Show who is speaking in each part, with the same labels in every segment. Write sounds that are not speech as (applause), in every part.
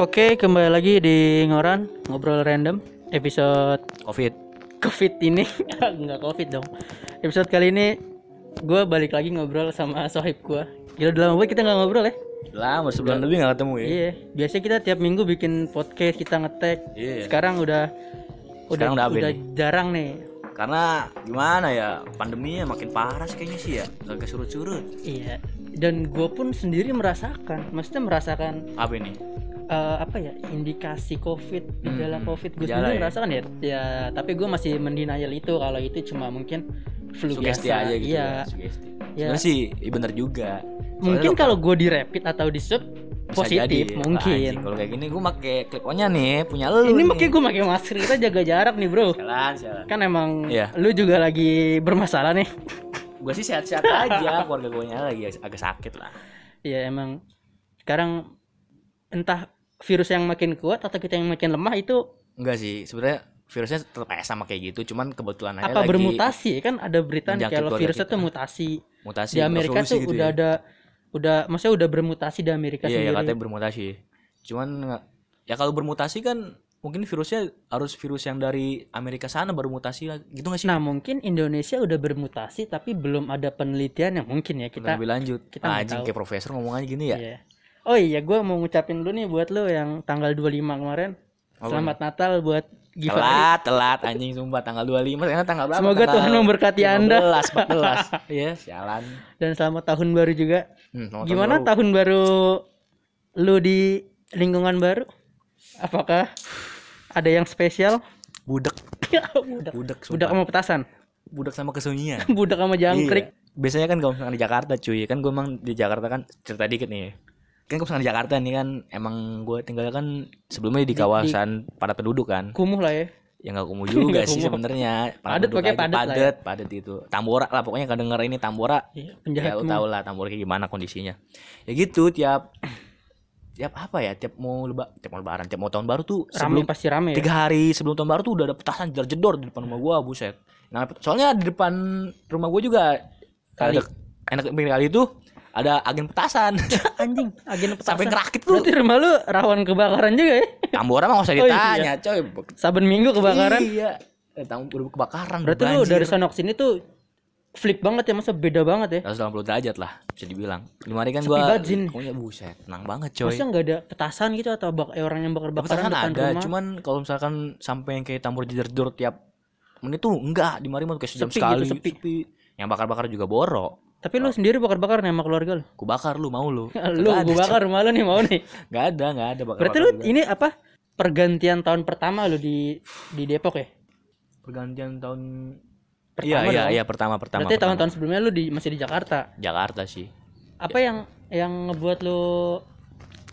Speaker 1: Oke, kembali lagi di Ngoran Ngobrol Random Episode
Speaker 2: Covid.
Speaker 1: Covid ini (laughs) Enggak Covid dong Episode kali ini Gue balik lagi ngobrol sama sohib gue Gila udah lama banget kita nggak ngobrol ya
Speaker 2: Lama sebulan lebih gak ketemu ya.
Speaker 1: Iya Biasanya kita tiap minggu bikin podcast Kita ngetek
Speaker 2: Iya.
Speaker 1: Sekarang udah
Speaker 2: Sekarang udah nih.
Speaker 1: jarang nih
Speaker 2: Karena gimana ya pandeminya makin parah sih kayaknya sih ya. Gak surut-surut.
Speaker 1: Iya Dan gue pun sendiri merasakan Maksudnya merasakan
Speaker 2: Apa ini?
Speaker 1: Eh, apa ya indikasi covid gejala
Speaker 2: Hmm,
Speaker 1: covid gue sendiri
Speaker 2: ya?
Speaker 1: merasakan ya ya tapi gue masih mendenial itu kalau itu cuma mumkin flu
Speaker 2: Sugesti
Speaker 1: biasa
Speaker 2: aja gitu.
Speaker 1: iya
Speaker 2: ya, Sugesti.
Speaker 1: Iya.
Speaker 2: Sebenarnya sih iya bener juga.
Speaker 1: mungkin
Speaker 2: Soalnya
Speaker 1: kalau gue di rapid atau di swab
Speaker 2: bisa
Speaker 1: positif
Speaker 2: jadi,
Speaker 1: mungkin
Speaker 2: Kalau kayak gini gue pakai clip onnya nih punya lu.
Speaker 1: ini
Speaker 2: nih.
Speaker 1: makanya gue pakai masker kita jaga jarak nih bro
Speaker 2: Jalan, jalan.
Speaker 1: kan emang
Speaker 2: Iya.
Speaker 1: lu juga lagi bermasalah nih
Speaker 2: Gue sih sehat-sehat aja. (laughs) Keluarga gue lagi agak sakit lah.
Speaker 1: Iya emang sekarang entah virus yang makin kuat atau kita yang makin lemah itu
Speaker 2: Enggak sih, sebenarnya virusnya tetap sama kayak gitu, cuman kebetulan aja
Speaker 1: apa
Speaker 2: lagi
Speaker 1: bermutasi kan ada berita nih kalau virusnya
Speaker 2: kita.
Speaker 1: tuh mutasi
Speaker 2: mutasi
Speaker 1: di Amerika tuh
Speaker 2: gitu
Speaker 1: udah
Speaker 2: ya.
Speaker 1: ada udah maksudnya udah bermutasi di Amerika
Speaker 2: Iya, ya
Speaker 1: sendiri.
Speaker 2: katanya bermutasi. Cuman ya kalau bermutasi kan mungkin virusnya harus virus yang dari Amerika sana baru mutasi gitu nggak sih?
Speaker 1: Nah, mungkin Indonesia udah bermutasi tapi belum ada penelitian yang mungkin ya
Speaker 2: Kita
Speaker 1: kita.
Speaker 2: lebih lanjut.
Speaker 1: kita nggak
Speaker 2: Anjing kayak profesor ngomong aja gini ya.
Speaker 1: Iya. Oh iya, gue mau ngucapin dulu nih buat lo yang tanggal 25 kemarin.
Speaker 2: Apa
Speaker 1: Selamat Natal buat Givari.
Speaker 2: Telat, telat anjing sumpah tanggal 25 sekarang tanggal berapa?
Speaker 1: Semoga
Speaker 2: Tanggal
Speaker 1: Tuhan memberkati Anda.
Speaker 2: 14, 14. (laughs) Iya, sialan.
Speaker 1: Dan selamat tahun baru juga.
Speaker 2: Hmm, selamat tahun
Speaker 1: Gimana
Speaker 2: baru.
Speaker 1: tahun baru lu di lingkungan baru? Apakah ada yang spesial?
Speaker 2: budak, (laughs)
Speaker 1: budak.
Speaker 2: budak,
Speaker 1: Budak
Speaker 2: sumpah.
Speaker 1: sama petasan.
Speaker 2: budak sama kesunyian. (laughs)
Speaker 1: budak sama jangkrik.
Speaker 2: Iya. Biasanya kan kalau di Jakarta cuy, kan gue emang di Jakarta kan cerita dikit nih. Kan misalkan di Jakarta nih kan emang gue tinggalnya kan sebelumnya di kawasan padat penduduk kan.
Speaker 1: Kumuh lah ya.
Speaker 2: Ya nggak kumuh juga (laughs) sih sebenarnya.
Speaker 1: Padat pakai padat ya.
Speaker 2: padat, padat itu. Tambora lah pokoknya kalau denger ini Tambora
Speaker 1: Iya,
Speaker 2: ya
Speaker 1: penjahat
Speaker 2: lu tau lah Tambora kayak gimana kondisinya. Ya gitu tiap (clears throat) tiap apa ya tiap mau leba, tiap mau lebaran tiap mau tahun baru tuh
Speaker 1: Rame
Speaker 2: sebelum
Speaker 1: pasti rame ya.
Speaker 2: tiga hari sebelum tahun baru tuh udah ada petasan jedor-jedor di depan rumah gua buset nah soalnya di depan rumah gua juga
Speaker 1: Kali.
Speaker 2: ada enak pinggir kali itu ada agen petasan (laughs)
Speaker 1: Anjing, agen petasan.
Speaker 2: sampai ngerakit tuh
Speaker 1: Berarti rumah lu rawan kebakaran juga ya?
Speaker 2: tambora mah nggak usah
Speaker 1: Oh, iya.
Speaker 2: ditanya coy
Speaker 1: Saben minggu kebakaran.
Speaker 2: iya eh, udah kebakaran
Speaker 1: Berarti lu dari sana ke sini tuh flip banget ya, masa beda banget ya?
Speaker 2: 180 derajat lah bisa dibilang lima hari kan
Speaker 1: Sepi sini.
Speaker 2: pokoknya buset tenang banget coy
Speaker 1: Masa nggak ada petasan gitu atau bak eh, orang yang bakar-bakaran
Speaker 2: Petasan
Speaker 1: depan
Speaker 2: ada,
Speaker 1: rumah?
Speaker 2: cuman kalau misalkan sampai yang kayak tambor jedor tiap menit tuh enggak di mari mah kayak sejam
Speaker 1: Sepi gitu,
Speaker 2: sekali
Speaker 1: sepi.
Speaker 2: Yang bakar-bakar juga borok.
Speaker 1: Tapi lu sendiri bakar-bakar nih sama keluarga lu?
Speaker 2: Ku bakar lu mau lu. (laughs)
Speaker 1: lu gua bakar rumah lu nih mau nih. (laughs)
Speaker 2: Enggak ada, enggak ada bakar.
Speaker 1: Berarti lu ini apa? Pergantian tahun pertama lu di di Depok ya?
Speaker 2: pergantian tahun
Speaker 1: Pertama
Speaker 2: Iya, iya, iya pertama pertama.
Speaker 1: Berarti tahun-tahun sebelumnya lu di masih di Jakarta.
Speaker 2: Jakarta sih.
Speaker 1: Apa yang yang ngebuat lu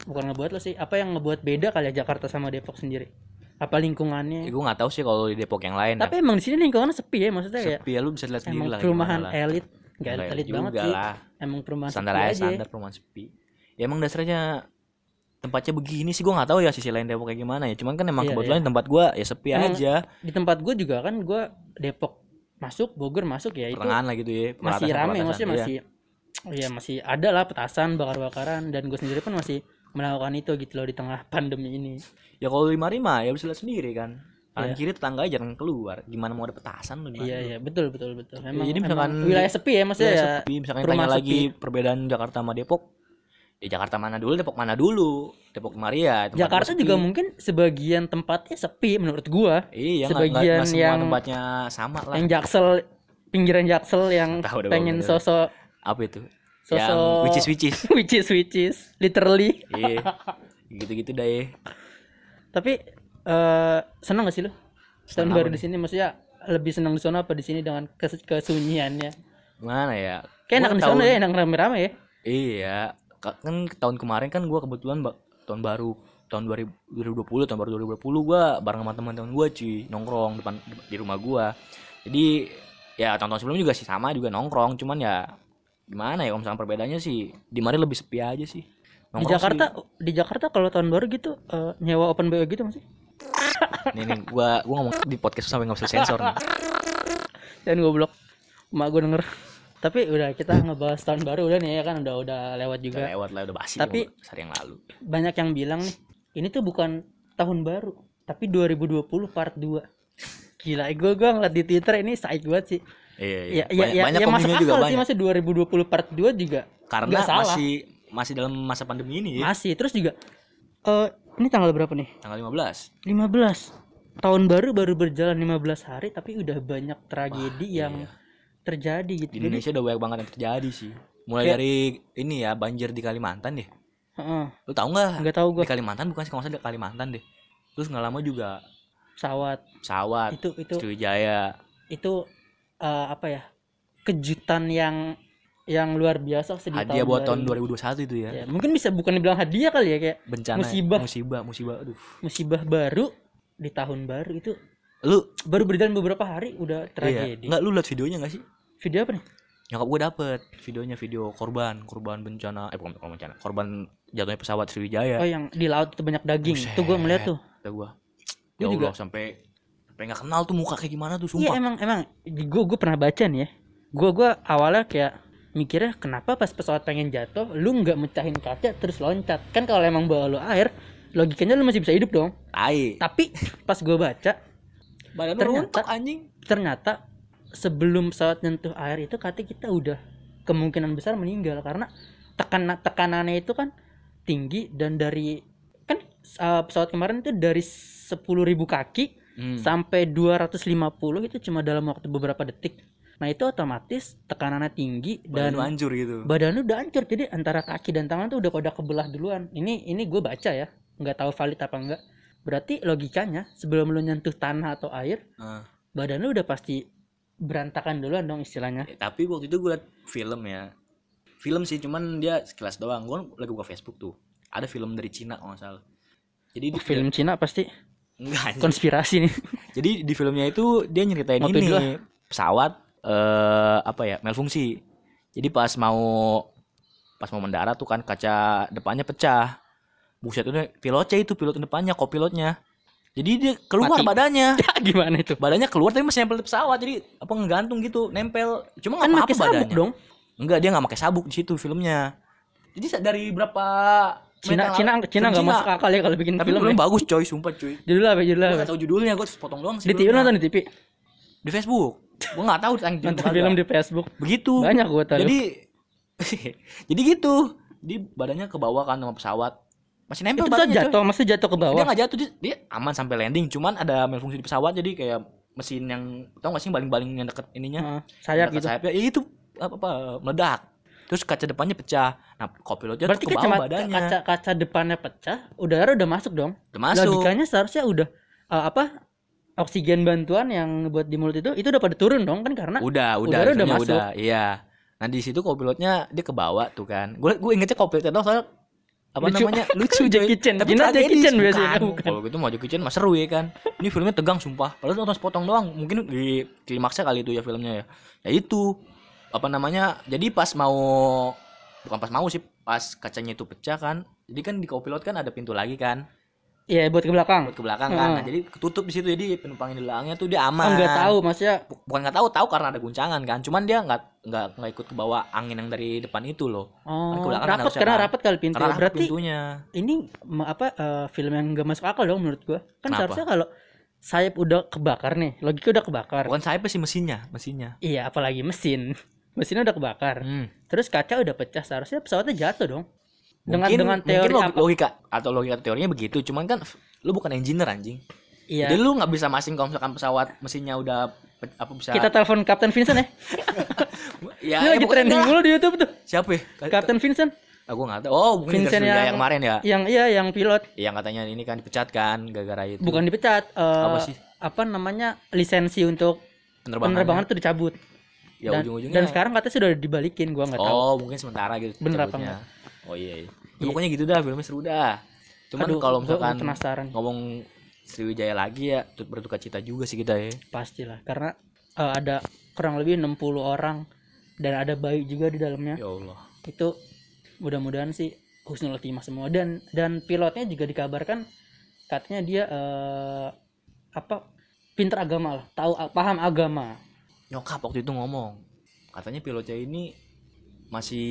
Speaker 1: bukan ngebuat lu sih, apa yang ngebuat beda kali ya Jakarta sama Depok sendiri? Apa
Speaker 2: Ya,
Speaker 1: lingkungannya?
Speaker 2: gue nggak tahu sih kalau di Depok yang lain.
Speaker 1: Tapi emang di sini lingkungannya sepi ya maksudnya ya.
Speaker 2: sepi ya lu bisa lihat sendiri lah.
Speaker 1: perumahan elit, enggak
Speaker 2: Nggak
Speaker 1: elit, elit
Speaker 2: juga
Speaker 1: banget sih.
Speaker 2: lah.
Speaker 1: Emang perumahan
Speaker 2: Standar
Speaker 1: sepi
Speaker 2: aja, standar perumahan sepi. Ya emang dasarnya tempatnya begini sih gue nggak tahu ya sisi lain Depok kayak gimana ya. Cuman kan emang
Speaker 1: Iya,
Speaker 2: kebetulan tempat gua ya sepi
Speaker 1: Emang
Speaker 2: aja.
Speaker 1: Di tempat gue juga kan gue Depok masuk, Bogor masuk ya itu
Speaker 2: Pertengahan lah gitu ya.
Speaker 1: masih rame
Speaker 2: perbatasan,
Speaker 1: maksudnya
Speaker 2: iya.
Speaker 1: masih ya masih ada lah petasan bakar-bakaran dan gue sendiri pun masih melakukan itu gitu loh di tengah (laughs) pandemi ini
Speaker 2: Ya kalau lima lima ya bisa lihat sendiri kan. Kanan
Speaker 1: Iya.
Speaker 2: kiri tetangga aja jarang keluar. Gimana mau ada petasan lu?
Speaker 1: iya iya betul betul betul emang,
Speaker 2: jadi misalkan
Speaker 1: wilayah sepi ya maksudnya
Speaker 2: Ya, sepi. Misalkan tanya lagi
Speaker 1: sepi.
Speaker 2: perbedaan Jakarta sama Depok. Ya Jakarta mana dulu, Depok mana dulu? Depok Maria. tempat
Speaker 1: Jakarta juga mungkin sebagian tempatnya sepi menurut gua
Speaker 2: Iya,
Speaker 1: sebagian
Speaker 2: nggak semua
Speaker 1: yang-
Speaker 2: tempatnya sama lah.
Speaker 1: yang jaksel pinggiran jaksel yang
Speaker 2: Tahu deh
Speaker 1: pengen
Speaker 2: bener.
Speaker 1: sosok
Speaker 2: Apa itu?
Speaker 1: Sosok-
Speaker 2: Yang which is which is. (laughs)
Speaker 1: which is which is literally
Speaker 2: Iya. Gitu-gitu dah ya.
Speaker 1: tapi eh seneng gak sih lu tahun baru di sini maksudnya lebih senang di sana apa di sini dengan kes- kesunyiannya
Speaker 2: Mana ya?
Speaker 1: kayak enak di sana ya enak rame-rame ya
Speaker 2: Iya, Ka- kan tahun kemarin kan gua kebetulan tahun baru tahun 2000 2020 tahun baru 2020 gua bareng sama teman-teman gua cuy nongkrong depan di rumah gua. Jadi ya tahun-tahun sebelumnya juga sih sama juga nongkrong cuman ya gimana ya kalau misalnya perbedaannya sih di mari lebih sepi aja sih.
Speaker 1: di
Speaker 2: Nongkrong
Speaker 1: Jakarta di Jakarta kalau tahun baru gitu eh, nyewa open BO gitu masih
Speaker 2: sih- nih, nih gua gua ngomong di podcast sampai nggak bisa sensor nih.
Speaker 1: dan goblok emak gue denger tapi udah kita ngebahas tahun baru udah nih ya kan udah udah lewat
Speaker 2: Udah
Speaker 1: juga
Speaker 2: lewat lah udah basi
Speaker 1: Tapi-
Speaker 2: sehari yang lalu.
Speaker 1: banyak yang bilang nih ini tuh bukan tahun baru tapi 2020 part 2 gila gue gue ngeliat di twitter ini saik banget sih
Speaker 2: Iya,
Speaker 1: ya ya
Speaker 2: banyak,
Speaker 1: ya,
Speaker 2: banyak
Speaker 1: ya masuk
Speaker 2: komennya
Speaker 1: akal
Speaker 2: juga
Speaker 1: sih
Speaker 2: banyak.
Speaker 1: masih 2020 part 2 juga
Speaker 2: Karena
Speaker 1: salah.
Speaker 2: masih masih dalam masa pandemi ini ya.
Speaker 1: masih terus juga eh ini tanggal berapa nih
Speaker 2: Tanggal 15.
Speaker 1: 15 tahun baru baru berjalan 15 hari tapi udah banyak tragedi
Speaker 2: Wah,
Speaker 1: yang
Speaker 2: iya.
Speaker 1: terjadi gitu
Speaker 2: Di
Speaker 1: jadi
Speaker 2: Indonesia udah banyak banget yang terjadi sih. Mulai
Speaker 1: Kayak-
Speaker 2: dari ini ya banjir di Kalimantan deh.
Speaker 1: heeh,
Speaker 2: Lu tahu nggak?
Speaker 1: nggak tahu gue
Speaker 2: Di Kalimantan bukan sih kalau di Kalimantan deh. Terus nggak lama juga
Speaker 1: pesawat
Speaker 2: pesawat
Speaker 1: itu itu
Speaker 2: Sriwijaya.
Speaker 1: itu eh, apa ya kejutan yang yang luar biasa di
Speaker 2: Hadiah buat tahun
Speaker 1: 2000.
Speaker 2: 2021 itu ya.
Speaker 1: Ya, mungkin bisa bukan dibilang hadiah kali ya kayak
Speaker 2: Bencana
Speaker 1: Musibah.
Speaker 2: musibah musibah aduh.
Speaker 1: musibah baru di tahun baru itu
Speaker 2: Lu
Speaker 1: baru berjalan beberapa hari udah
Speaker 2: iya.
Speaker 1: tragedi.
Speaker 2: Nggak lu lihat videonya nggak sih?
Speaker 1: Video apa nih?
Speaker 2: Nyokap gue dapet videonya video korban korban bencana eh bukan korban bencana korban jatuhnya pesawat Sriwijaya.
Speaker 1: Oh yang di laut itu banyak daging. Itu gue ngeliat tuh.
Speaker 2: Gua.
Speaker 1: Gua
Speaker 2: Ya
Speaker 1: juga.
Speaker 2: Allah sampai sampai nggak kenal tuh muka kayak gimana tuh
Speaker 1: Iya
Speaker 2: sumpah.
Speaker 1: emang emang gue gue pernah baca nih ya. Gue gue awalnya kayak mikirnya kenapa pas pesawat pengen jatuh lu nggak mecahin kaca terus loncat kan kalau emang bawa lu air logikanya lu masih bisa hidup dong
Speaker 2: Tai.
Speaker 1: tapi pas gue baca
Speaker 2: Badan
Speaker 1: Ternyata-
Speaker 2: runtuh anjing.
Speaker 1: ternyata sebelum pesawat nyentuh air itu katanya kita udah kemungkinan besar meninggal karena tekanan tekanannya itu kan tinggi dan dari kan uh, pesawat kemarin itu dari 10.000 kaki
Speaker 2: Hmm.
Speaker 1: sampai 250 itu cuma dalam waktu beberapa detik. Nah itu otomatis tekanannya tinggi
Speaker 2: Badan
Speaker 1: dan
Speaker 2: lu hancur gitu.
Speaker 1: badan lu udah hancur jadi antara kaki dan tangan tuh udah pada kebelah duluan. Ini ini gue baca ya, nggak tahu valid apa enggak. Berarti logikanya sebelum lu nyentuh tanah atau air
Speaker 2: Ah.
Speaker 1: badan lu udah pasti berantakan duluan dong istilahnya.
Speaker 2: Eh, tapi waktu itu gue liat film ya. Film sih cuman dia sekilas doang. Gue lagi buka Facebook tuh. Ada film dari Cina kalau nggak salah. Jadi di
Speaker 1: Oh, film Cina pasti
Speaker 2: enggak
Speaker 1: konspirasi nih. (laughs)
Speaker 2: Jadi di filmnya itu dia nyeritain
Speaker 1: Ngopi
Speaker 2: ini
Speaker 1: dulu
Speaker 2: pesawat eh apa ya malfungsi. Jadi pas mau pas mau mendarat tuh kan kaca depannya pecah. Buset itu pilotnya itu pilot depannya kopilotnya. Jadi dia keluar
Speaker 1: Mati.
Speaker 2: badannya. (laughs)
Speaker 1: Gimana itu?
Speaker 2: Badannya keluar tapi masih nempel di pesawat. Jadi apa ngegantung gitu, nempel. Cuma
Speaker 1: Kan
Speaker 2: nggak
Speaker 1: pakai
Speaker 2: apa-apa
Speaker 1: sabuk
Speaker 2: badannya.
Speaker 1: dong.
Speaker 2: Enggak, dia nggak pakai sabuk di situ filmnya. Jadi dari berapa
Speaker 1: Cina Cina Cina
Speaker 2: film
Speaker 1: nggak masuk akal ya kalau bikin
Speaker 2: Tapi
Speaker 1: film.
Speaker 2: film
Speaker 1: ya.
Speaker 2: bagus coy, sumpah cuy.
Speaker 1: Judul apa? Judul
Speaker 2: Gue tau judulnya, gue potong doang sih
Speaker 1: Di TV nonton di TV.
Speaker 2: di Facebook gue nggak tahu tentang
Speaker 1: Nonton film di Facebook.
Speaker 2: begitu
Speaker 1: Banyak gua tahu.
Speaker 2: jadi (laughs) jadi gitu di badannya ke bawah kan sama pesawat masih nempel
Speaker 1: Itu
Speaker 2: badannya
Speaker 1: jatuh, maksudnya jatuh ke
Speaker 2: coy. dia
Speaker 1: bawah.
Speaker 2: nggak jatuh dia, dia aman sampai landing cuman ada malfungsi di pesawat jadi kayak mesin yang tau gak sih baling-baling yang deket ininya
Speaker 1: Heeh, sayap
Speaker 2: deket
Speaker 1: gitu.
Speaker 2: sayapnya ya itu apa, apa meledak terus kaca depannya pecah nah kopilotnya
Speaker 1: Berarti
Speaker 2: tuh ke bawah
Speaker 1: kacamata
Speaker 2: badannya
Speaker 1: kaca kaca depannya pecah, udara udah masuk dong.
Speaker 2: udah masuk
Speaker 1: Logikanya seharusnya udah eh, apa? Oksigen bantuan yang buat di mulut itu itu udah pada turun dong kan? Karena
Speaker 2: udah udah
Speaker 1: udara udah masuk.
Speaker 2: udah iya. Nah di situ kopilotnya dia ke bawah tuh kan. Gue gue ingetnya kopilotnya doang soalnya apa
Speaker 1: Lucu.
Speaker 2: namanya (laughs) lucu
Speaker 1: Jackie
Speaker 2: coy.
Speaker 1: Chan.
Speaker 2: tapi
Speaker 1: Gina Jackie
Speaker 2: tragedis,
Speaker 1: Chan biasanya,
Speaker 2: bukan. kalau gitu mau Jackie Chan mah seru ya kan. Ini filmnya tegang sumpah. Padahal nonton sepotong doang. Mungkin di klimaksnya kali itu ya filmnya ya. Ya itu. Apa namanya jadi pas mau bukan pas mau sih pas kacanya itu pecah kan. Jadi kan di kopilot kan ada pintu lagi kan
Speaker 1: Iya buat ke belakang.
Speaker 2: buat ke belakang kan nah, jadi ketutup di situ jadi penumpang di belakangnya tuh dia aman
Speaker 1: nggak tahu maksudnya
Speaker 2: Bu- bukan nggak tahu tahu karena ada guncangan kan cuman dia nggak nggak nggak ikut ke bawah angin yang dari depan itu loh
Speaker 1: oh,
Speaker 2: ke belakang kan
Speaker 1: rapat karena
Speaker 2: kan.
Speaker 1: rapat kali pintu.
Speaker 2: karena
Speaker 1: Berarti
Speaker 2: pintunya
Speaker 1: ini apa eh, film yang gak masuk akal dong menurut gua. Kan
Speaker 2: Kenapa?
Speaker 1: seharusnya kalau sayap udah kebakar nih, logika udah kebakar.
Speaker 2: bukan saya sih mesinnya mesinnya
Speaker 1: Iya, apalagi mesin. (laughs) Mesinnya udah kebakar.
Speaker 2: Hmm.
Speaker 1: Terus kaca udah pecah, seharusnya pesawatnya jatuh dong. Dengan
Speaker 2: mungkin,
Speaker 1: dengan teori
Speaker 2: mungkin
Speaker 1: apa?
Speaker 2: logika atau logika teorinya begitu cuman kan lu bukan engineer anjing
Speaker 1: Iya.
Speaker 2: jadi lu nggak bisa masing kalau misalkan pesawat mesinnya udah apa bisa
Speaker 1: Kita telepon Kapten Vincent ya. (laughs)
Speaker 2: ya, ya
Speaker 1: lagi trending mulu di YouTube tuh.
Speaker 2: siapa ya
Speaker 1: Kapten Vincent.
Speaker 2: aku nggak tahu oh mungkin
Speaker 1: Vincent
Speaker 2: yang...
Speaker 1: yang-
Speaker 2: kemarin ya
Speaker 1: Yang iya yang pilot
Speaker 2: yang katanya ini kan dipecat kan gara-gara itu
Speaker 1: bukan dipecat eh,
Speaker 2: Apa sih?
Speaker 1: apa namanya lisensi untuk
Speaker 2: penerbangan
Speaker 1: penerbangan itu dicabut
Speaker 2: ya
Speaker 1: dan,
Speaker 2: ujung-ujungnya
Speaker 1: dan sekarang katanya sudah dibalikin gua nggak tahu
Speaker 2: Oh, mungkin sementara gitu.
Speaker 1: Bener apa
Speaker 2: cabutnya. Oh iya. iya. Ya,
Speaker 1: Iya.
Speaker 2: pokoknya gitu dah, filmnya seru dah. Cuman kalau misalkan
Speaker 1: penasaran
Speaker 2: ngomong Sriwijaya lagi ya, tut berduka cita juga sih kita ya.
Speaker 1: pastilah karena eh, ada kurang lebih 60 orang dan ada bayi juga di dalamnya
Speaker 2: Ya Allah.
Speaker 1: itu mudah-mudahan sih husnul khotimah semua dan dan pilotnya juga dikabarkan katanya dia eh, apa pinter agama lah tahu paham agama
Speaker 2: Nyokap waktu itu ngomong, katanya pilotnya ini masih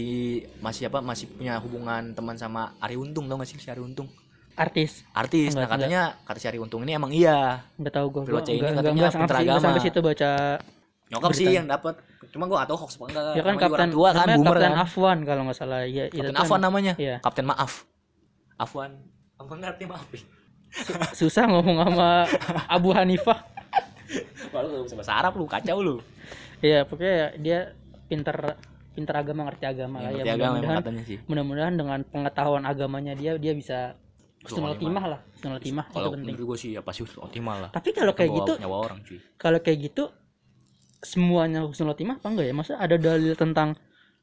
Speaker 2: masih apa masih punya hubungan teman sama Ari Untung tau gak sih si Ari Untung?
Speaker 1: Artis.
Speaker 2: Artis.
Speaker 1: Enggak,
Speaker 2: nah katanya kata cari untung ini emang iya.
Speaker 1: Nggak tahu gue
Speaker 2: Pilot C ini
Speaker 1: nggak
Speaker 2: katanya
Speaker 1: nggak sampai
Speaker 2: pinter
Speaker 1: nggak
Speaker 2: agama.
Speaker 1: sampai situ baca
Speaker 2: nyokap sih yang dapat cuma gua gak tahu hoax apa enggak.
Speaker 1: Ya kan kapten
Speaker 2: tua kan boomer
Speaker 1: kapten
Speaker 2: kan.
Speaker 1: Afwan kalau nggak salah. Ya itu
Speaker 2: kapten Afwan namanya.
Speaker 1: Iya.
Speaker 2: Kapten maaf. Afwan. Apa ngerti maaf? Ya
Speaker 1: susah ngomong sama Abu Hanifah
Speaker 2: Walau lu bisa bahasa Arab lu kacau lu.
Speaker 1: Ya pokoknya dia pinter pinter agama ngerti agama lah ya.
Speaker 2: agama emang
Speaker 1: mudah-mudahan mudah-mudahan dengan pengetahuan agamanya dia dia bisa husnul
Speaker 2: Husnul
Speaker 1: timah lah husnul timah itu
Speaker 2: kalau
Speaker 1: penting.
Speaker 2: gue sih ya pasti optimal lah.
Speaker 1: Tapi kalau kayak gitu
Speaker 2: nyawa orang cuy
Speaker 1: kalau kayak gitu semuanya husnul timah apa enggak ya? Maksudnya ada dalil tentang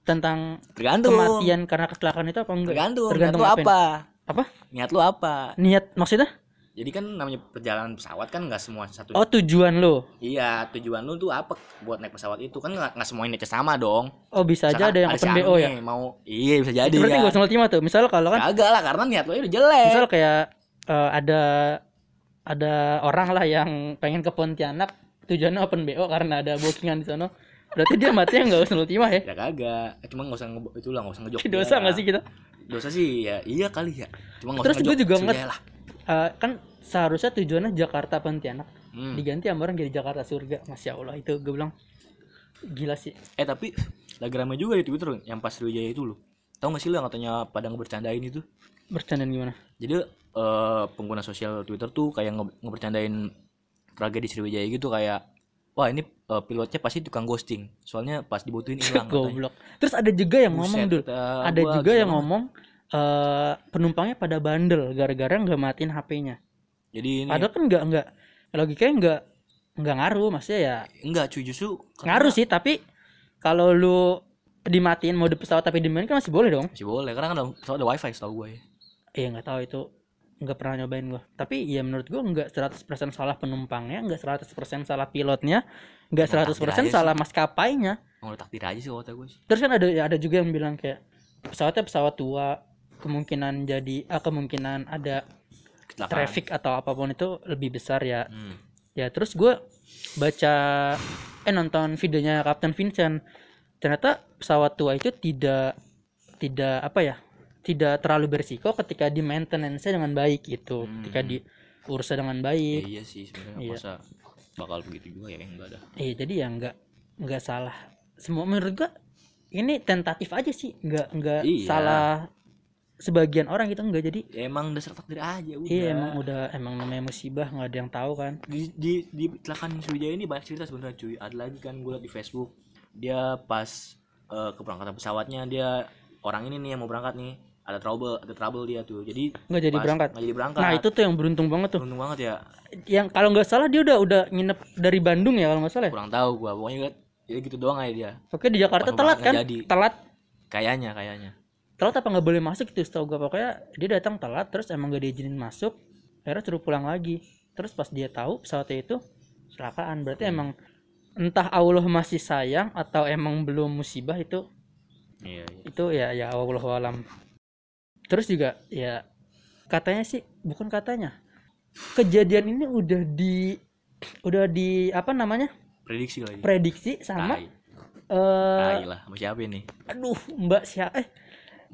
Speaker 1: tentang
Speaker 2: tergantung.
Speaker 1: kematian karena kecelakaan itu apa enggak?
Speaker 2: Tergantung,
Speaker 1: tergantung apain.
Speaker 2: apa?
Speaker 1: Apa?
Speaker 2: Niat lu apa?
Speaker 1: Niat maksudnya
Speaker 2: jadi kan namanya perjalanan pesawat kan nggak semua satu
Speaker 1: oh tujuan lo?
Speaker 2: Iya tujuan lu tuh apa? Buat naik pesawat itu kan nggak nggak semuanya niatnya sama dong.
Speaker 1: Oh bisa aja ada yang open bo ya?
Speaker 2: mau iya bisa jadi
Speaker 1: itu berarti
Speaker 2: kan
Speaker 1: gak husnul timah tuh. Misal kalau kan
Speaker 2: kagak lah karena niat lu udah jelek.
Speaker 1: misal kayak eh, ada ada orang lah yang pengen ke Pontianak tujuannya open bo karena ada bookingan di sana berarti dia matinya nggak husnul timah ya?
Speaker 2: Ya kagak. Cuma nggak usah nge itu lah nggak usah ngejok (laughs)
Speaker 1: dosa nggak sih kita?
Speaker 2: Dosa sih ya iya kali ya. Cuma nggak
Speaker 1: Terus
Speaker 2: usah
Speaker 1: gue
Speaker 2: ngejok
Speaker 1: juga
Speaker 2: Sih,
Speaker 1: Eh, kan seharusnya tujuannya Jakarta Pontianak.
Speaker 2: Hmm.
Speaker 1: diganti sama orang jadi Jakarta surga. Masya Allah itu gue bilang gila sih.
Speaker 2: Eh tapi lagi rame juga di Twitter yang pas Sriwijaya itu loh. Tau gak sih lo yang katanya pada ngebercandain itu?
Speaker 1: Bercandaan gimana?
Speaker 2: Jadi eh, pengguna sosial Twitter tuh kayak nge ngebercandain tragedi Sriwijaya gitu kayak wah ini eh, pilotnya pasti tukang ghosting. Soalnya pas dibutuhin hilang (laughs)
Speaker 1: goblok. terus ada juga yang ngomong
Speaker 2: Buset,
Speaker 1: dul.
Speaker 2: kata
Speaker 1: ada juga yang ngomong eh penumpangnya pada bandel gara-gara nggak matiin HP-nya
Speaker 2: jadi ini
Speaker 1: padahal kan nggak nggak logikanya nggak nggak ngaruh maksudnya ya
Speaker 2: enggak cuy justru karena-
Speaker 1: ngaruh sih tapi kalau lu dimatiin mode pesawat tapi dimainin kan masih boleh dong.
Speaker 2: Masih boleh karena kan ada, soalnya ada wifi setahu gue ya.
Speaker 1: Iya nggak tahu itu nggak pernah nyobain gua. Tapi ya menurut gua nggak 100% salah penumpangnya nggak 100% salah pilotnya nggak
Speaker 2: Emang
Speaker 1: 100%
Speaker 2: takdir aja
Speaker 1: salah maskapainya.
Speaker 2: Mau takdir aja sih kata gue sih.
Speaker 1: Terus kan ada ada juga yang bilang kayak pesawatnya pesawat tua kemungkinan jadi ah, kemungkinan ada
Speaker 2: kecelakaan
Speaker 1: traffic atau apa pun itu lebih besar ya
Speaker 2: hmm.
Speaker 1: ya terus gue baca eh nonton videonya Kapten Vincent ternyata pesawat tua itu tidak tidak apa ya tidak terlalu berisiko ketika di maintenance dengan baik gitu
Speaker 2: Hmm.
Speaker 1: ketika diurus dengan
Speaker 2: Ya,
Speaker 1: baik
Speaker 2: iya sih sebenarnya
Speaker 1: Iya.
Speaker 2: masa bakal begitu juga ya enggak ada
Speaker 1: iya jadi ya nggak nggak salah semua menurut gue ini tentatif aja sih nggak nggak
Speaker 2: Iya.
Speaker 1: salah sebagian orang gitu enggak. Jadi
Speaker 2: ya emang dasar takdir aja udah.
Speaker 1: iya emang udah emang namanya musibah nggak ada yang tahu kan.
Speaker 2: Di di di kecelakaan Sriwijaya ini banyak cerita sebenarnya cuy. Ada lagi kan gue liat di Facebook. Dia pas eh, keberangkatan pesawatnya dia orang ini nih yang mau berangkat nih. Ada trouble ada trouble dia tuh. Jadi
Speaker 1: nggak jadi
Speaker 2: pas
Speaker 1: berangkat.
Speaker 2: nggak jadi berangkat.
Speaker 1: Nah itu tuh yang beruntung banget tuh.
Speaker 2: Beruntung banget ya.
Speaker 1: Yang kalau nggak salah dia udah udah nginep dari Bandung ya kalau nggak salah ya?
Speaker 2: kurang tahu gua. Pokoknya liat, ya gitu doang aja dia.
Speaker 1: Oke di Jakarta
Speaker 2: Pas
Speaker 1: telat kan?
Speaker 2: jadi.
Speaker 1: Telat.
Speaker 2: kayaknya kayaknya
Speaker 1: Telat apa nggak boleh masuk itu setahu gua pokoknya dia datang telat terus emang gak diizinin masuk. Akhirnya suruh pulang lagi. Terus pas dia tahu pesawatnya itu kecelakaan berarti
Speaker 2: Hmm.
Speaker 1: emang entah Allah masih sayang atau emang belum musibah itu
Speaker 2: iya, iya.
Speaker 1: itu ya ya Allah alam. Terus juga ya katanya sih bukan katanya kejadian ini udah di udah di apa namanya
Speaker 2: prediksi lagi
Speaker 1: prediksi sama eh
Speaker 2: Tai lah sama siapa ini
Speaker 1: aduh mbak siapa eh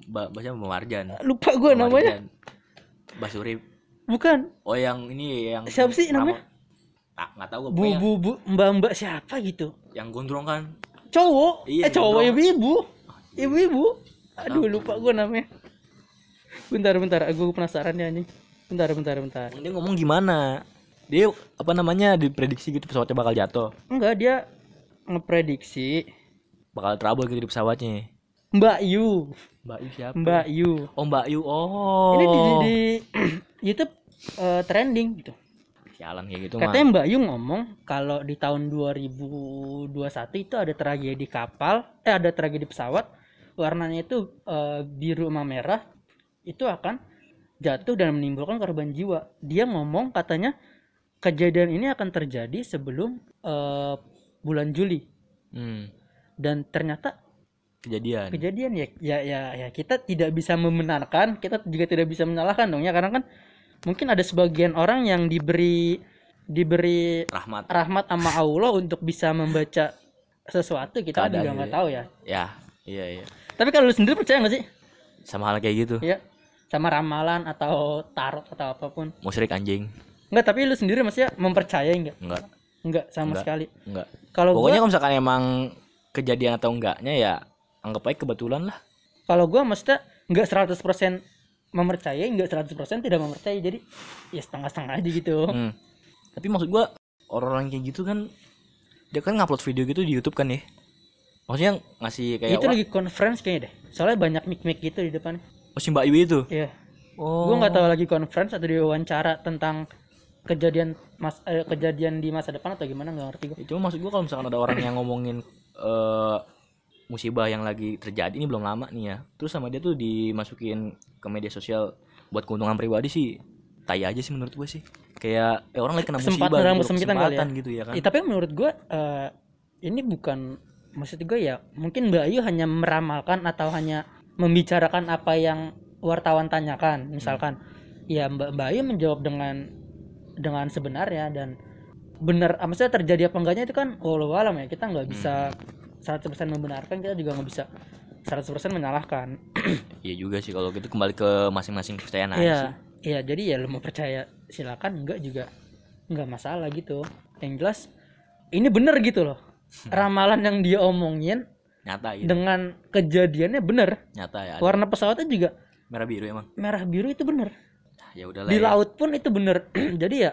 Speaker 2: Mbak Marjan.
Speaker 1: Lupa gue namanya.
Speaker 2: Mbak Surip
Speaker 1: bukan.
Speaker 2: Oh yang ini yang
Speaker 1: Siapa sih namanya?
Speaker 2: tak nggak tahu gue
Speaker 1: bu bu bu mbak mbak siapa gitu?
Speaker 2: Yang gondrong kan?
Speaker 1: Cowok.
Speaker 2: Iya,
Speaker 1: eh cowok ibu ibu ibu ibu aduh lupa gue namanya. Bentar bentar. Aku penasaran ya anjing. Bentar bentar bentar.
Speaker 2: Dia ngomong gimana? Dia apa namanya diprediksi gitu pesawatnya bakal jatuh?
Speaker 1: Enggak dia ngeprediksi.
Speaker 2: Bakal trouble gitu di pesawatnya
Speaker 1: mbak Yu.
Speaker 2: Mbak Yu siapa?
Speaker 1: Mbak Yu.
Speaker 2: Oh Mbak Yu. Oh.
Speaker 1: Ini di, di (clears throat) YouTube eh, trending gitu.
Speaker 2: Sialan kayak gitu mah
Speaker 1: Katanya Mbak Yu ngomong kalau di tahun 2021 itu ada tragedi kapal, eh ada tragedi pesawat, warnanya itu eh, biru sama merah, itu akan jatuh dan menimbulkan korban jiwa. Dia ngomong katanya kejadian ini akan terjadi sebelum eh, bulan Juli.
Speaker 2: Hmm,
Speaker 1: dan ternyata
Speaker 2: kejadian.
Speaker 1: Kejadian ya ya ya ya. Kita tidak bisa membenarkan, kita juga tidak bisa menyalahkan dong ya. Karena kan mungkin ada sebagian orang yang diberi diberi
Speaker 2: rahmat.
Speaker 1: rahmat sama Allah untuk bisa membaca sesuatu kita
Speaker 2: Keadaan
Speaker 1: juga
Speaker 2: gitu
Speaker 1: nggak
Speaker 2: ya.
Speaker 1: tahu ya.
Speaker 2: Ya iya iya.
Speaker 1: Tapi kalau lu sendiri percaya nggak sih?
Speaker 2: Sama hal kayak gitu.
Speaker 1: Ya sama ramalan atau tarot atau apa pun.
Speaker 2: Musyrik anjing.
Speaker 1: enggak tapi lu sendiri maksudnya mempercayai enggak
Speaker 2: Enggak,
Speaker 1: enggak sama
Speaker 2: Enggak.
Speaker 1: sekali.
Speaker 2: Enggak.
Speaker 1: kalau gua
Speaker 2: Pokoknya kalau misalkan emang kejadian atau enggaknya ya anggap aja kebetulan lah.
Speaker 1: kalau gua maksudnya enggak 100% mempercayai enggak 100% tidak mempercayai jadi ya setengah-setengah aja gitu
Speaker 2: Hmm. Tapi maksud gua orang-orang kayak gitu kan dia kan ngupload video gitu di YouTube kan ya. Maksudnya ngasih kayak
Speaker 1: itu
Speaker 2: wah,
Speaker 1: lagi conference kayaknya deh soalnya banyak mic-mic gitu di depan
Speaker 2: oh, si Mbak Iwi itu.
Speaker 1: iya
Speaker 2: Oh.
Speaker 1: gua nggak tahu lagi conference atau diwawancara tentang kejadian mas eh, kejadian di masa depan atau gimana nggak ngerti gua
Speaker 2: Itu maksud gua kalau misalkan ada orang yang ngomongin eh musibah yang lagi terjadi ini belum lama nih ya. Terus sama dia tuh dimasukin ke media sosial buat keuntungan pribadi sih. Tai aja sih menurut gua sih. Kayak eh, orang lagi kena musibah
Speaker 1: Kesempatan dalam
Speaker 2: gitu,
Speaker 1: kesempitan kali ya.
Speaker 2: kesempatan gitu ya kan.
Speaker 1: Ya, tapi menurut gue eh, ini bukan maksud gue ya mungkin Mbak Ayu hanya meramalkan atau hanya membicarakan apa yang wartawan tanyakan misalkan ya Mbak Mbak Ayu menjawab dengan dengan sebenarnya dan benar ah, maksudnya terjadi apa enggaknya itu kan walau alam ya kita nggak bisa 100% membenarkan kita juga nggak bisa 100% menyalahkan (clears throat)
Speaker 2: Iya juga sih kalau gitu kembali ke masing-masing kepercayaan aja.
Speaker 1: Iya, iya jadi ya lu mau percaya silakan enggak juga enggak masalah gitu. Yang jelas ini bener gitu loh. Ramalan yang dia omongin
Speaker 2: Nyata gitu.
Speaker 1: dengan kejadiannya bener.
Speaker 2: Nyata ya. ada.
Speaker 1: Warna pesawatnya juga
Speaker 2: Merah biru emang.
Speaker 1: merah biru itu bener.
Speaker 2: Ya udahlah.
Speaker 1: Di
Speaker 2: ya.
Speaker 1: laut pun itu bener. (clears throat) jadi ya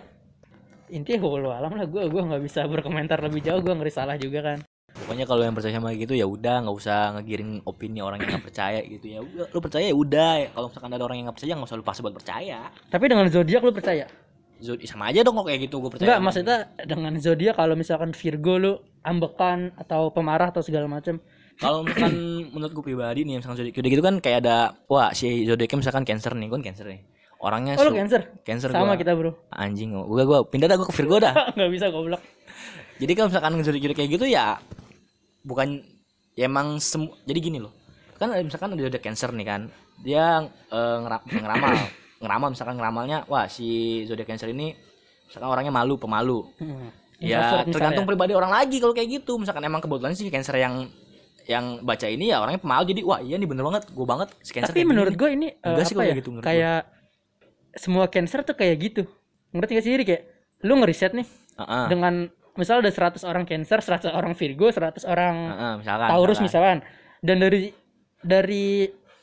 Speaker 1: intinya walau alam lah gue gue nggak bisa berkomentar lebih jauh gue ngeri salah juga kan
Speaker 2: Pokoknya kalau yang percaya sama gitu ya udah nggak usah ngegiring opini orang yang nggak percaya gitu ya. Udah, lu percaya ya udah. Kalau misalkan ada orang yang nggak percaya nggak usah lu paksa buat percaya.
Speaker 1: tapi dengan zodiak lu percaya
Speaker 2: Zod- sama aja dong kok kayak gitu gue percaya.
Speaker 1: Enggak, maksudnya dengan zodiak kalau misalkan Virgo lu ambekan atau pemarah atau segala macam
Speaker 2: Kalau misalkan (clears throat) menurut gue pribadi nih misalkan zodiak zodiak gitu kan kayak ada wah si zodiaknya misalkan cancer nih, gue cancer nih. Orangnya
Speaker 1: oh
Speaker 2: su-
Speaker 1: cancer
Speaker 2: cancer
Speaker 1: sama
Speaker 2: gua.
Speaker 1: kita bro
Speaker 2: Anjing gue gue pindah dah gue ke Virgo dah. (laughs)
Speaker 1: nggak bisa goblok
Speaker 2: Jadi kalau misalkan zodiak kayak gitu ya bukan ya emang semu- jadi gini loh. Kan ada- misalkan ada zodiak cancer nih kan. Dia eh, ngera- ngeramal, (coughs) ngeramal misalkan ngeramalnya wah si zodiak cancer ini misalkan orangnya malu, pemalu.
Speaker 1: Hmm.
Speaker 2: Ya
Speaker 1: Introvert
Speaker 2: tergantung
Speaker 1: misalnya.
Speaker 2: pribadi orang lagi kalau kayak gitu. Misalkan emang kebetulan sih cancer yang yang baca ini ya orangnya pemalu jadi wah iya nih bener banget gue banget si cancer
Speaker 1: tapi
Speaker 2: kayak
Speaker 1: menurut gue ini eh,
Speaker 2: Enggak sih
Speaker 1: apa
Speaker 2: kalau
Speaker 1: ya
Speaker 2: gitu menurut
Speaker 1: kayak semua cancer tuh kayak gitu ngerti gak sih Ri? kayak lu ngeriset nih
Speaker 2: Heeh.
Speaker 1: dengan misalnya ada 100 orang cancer 100 orang Virgo 100 orang
Speaker 2: Heeh, misalkan
Speaker 1: Taurus
Speaker 2: misalkan.
Speaker 1: misalkan dan dari dari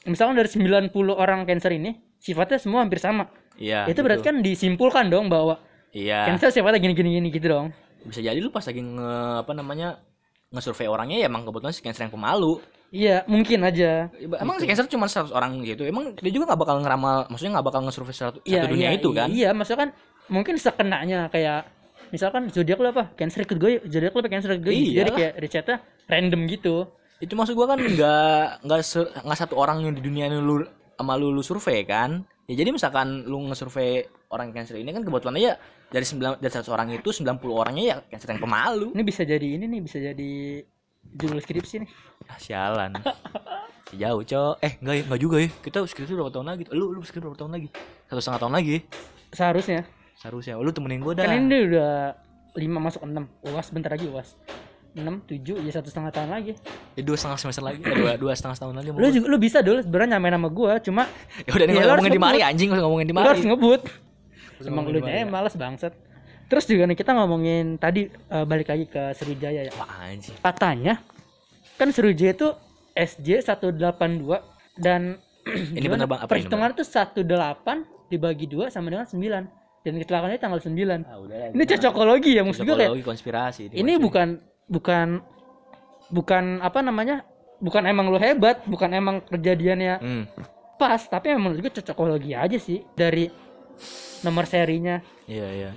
Speaker 1: misalkan dari 90 orang cancer ini sifatnya semua hampir sama
Speaker 2: Iya.
Speaker 1: itu berarti kan disimpulkan dong bahwa
Speaker 2: Iya.
Speaker 1: cancer sifatnya gini gini gini gitu dong
Speaker 2: Bisa jadi lu pas lagi nge apa namanya nge-survey orangnya ya emang kebetulan si cancer yang pemalu.
Speaker 1: iya mungkin aja
Speaker 2: Emang si cancer cuma 100 orang gitu. Emang dia juga nggak bakal ngeramal, maksudnya nggak bakal nge-survey satu,
Speaker 1: Iya,
Speaker 2: satu dunia
Speaker 1: iya,
Speaker 2: itu kan?
Speaker 1: Iya, maksudnya kan mungkin sekenanya kayak misalkan zodiak lu apa? Cancer ikut gue, zodiak lu apa cancer ikut gue. gitu. Jadi kayak risetnya random gitu.
Speaker 2: Itu maksud gua kan nggak nggak nggak satu orang yang di dunia ini lu sama lu, lu survei kan? Ya jadi misalkan lu nge-survey orang cancer ini kan kebetulan aja dari 9 dari 100 orang itu 90 orangnya ya cancer yang pemalu.
Speaker 1: Ini bisa jadi ini nih, bisa jadi judul skripsi nih.
Speaker 2: Ah, sialan. Jauh, Cok. Eh, enggak ya, enggak juga ya. Kita skripsi berapa tahun lagi? Lu lu skripsi berapa tahun lagi? Satu setengah tahun lagi.
Speaker 1: Seharusnya.
Speaker 2: Seharusnya. Lu temenin gua dah.
Speaker 1: Kan ini udah 5 masuk 6. UAS bentar lagi UAS. 6, 7, ya satu setengah tahun lagi.
Speaker 2: Ya, dua setengah semester lagi. Eh, dua, dua setengah tahun lagi.
Speaker 1: Lu juga lu bisa dulu sebenarnya nyamain sama gua, cuma (laughs)
Speaker 2: Ya udah nih
Speaker 1: Ya, lu
Speaker 2: ngomongin di mari anjing, ngomongin di mari.
Speaker 1: harus ngebut. Emang lu nya
Speaker 2: ya.
Speaker 1: malas bangsat. Terus juga nih kita ngomongin tadi eh, balik lagi ke Sriwijaya ya.
Speaker 2: Wah, anjing.
Speaker 1: katanya kan Sriwijaya itu SJ 182 dan (clears throat)
Speaker 2: Ini bener bang, apa
Speaker 1: perhitungan itu 18 dibagi 2 sama dengan 9 dan kecelakaannya tanggal 9
Speaker 2: Ah, udah
Speaker 1: ini cocokologi ya maksud gue kayak
Speaker 2: konspirasi.
Speaker 1: ini bukan bukan bukan apa namanya bukan emang lu hebat bukan emang kejadiannya
Speaker 2: Hmm.
Speaker 1: pas tapi emang menurut gue cocokologi aja sih dari nomor serinya
Speaker 2: Iya, iya.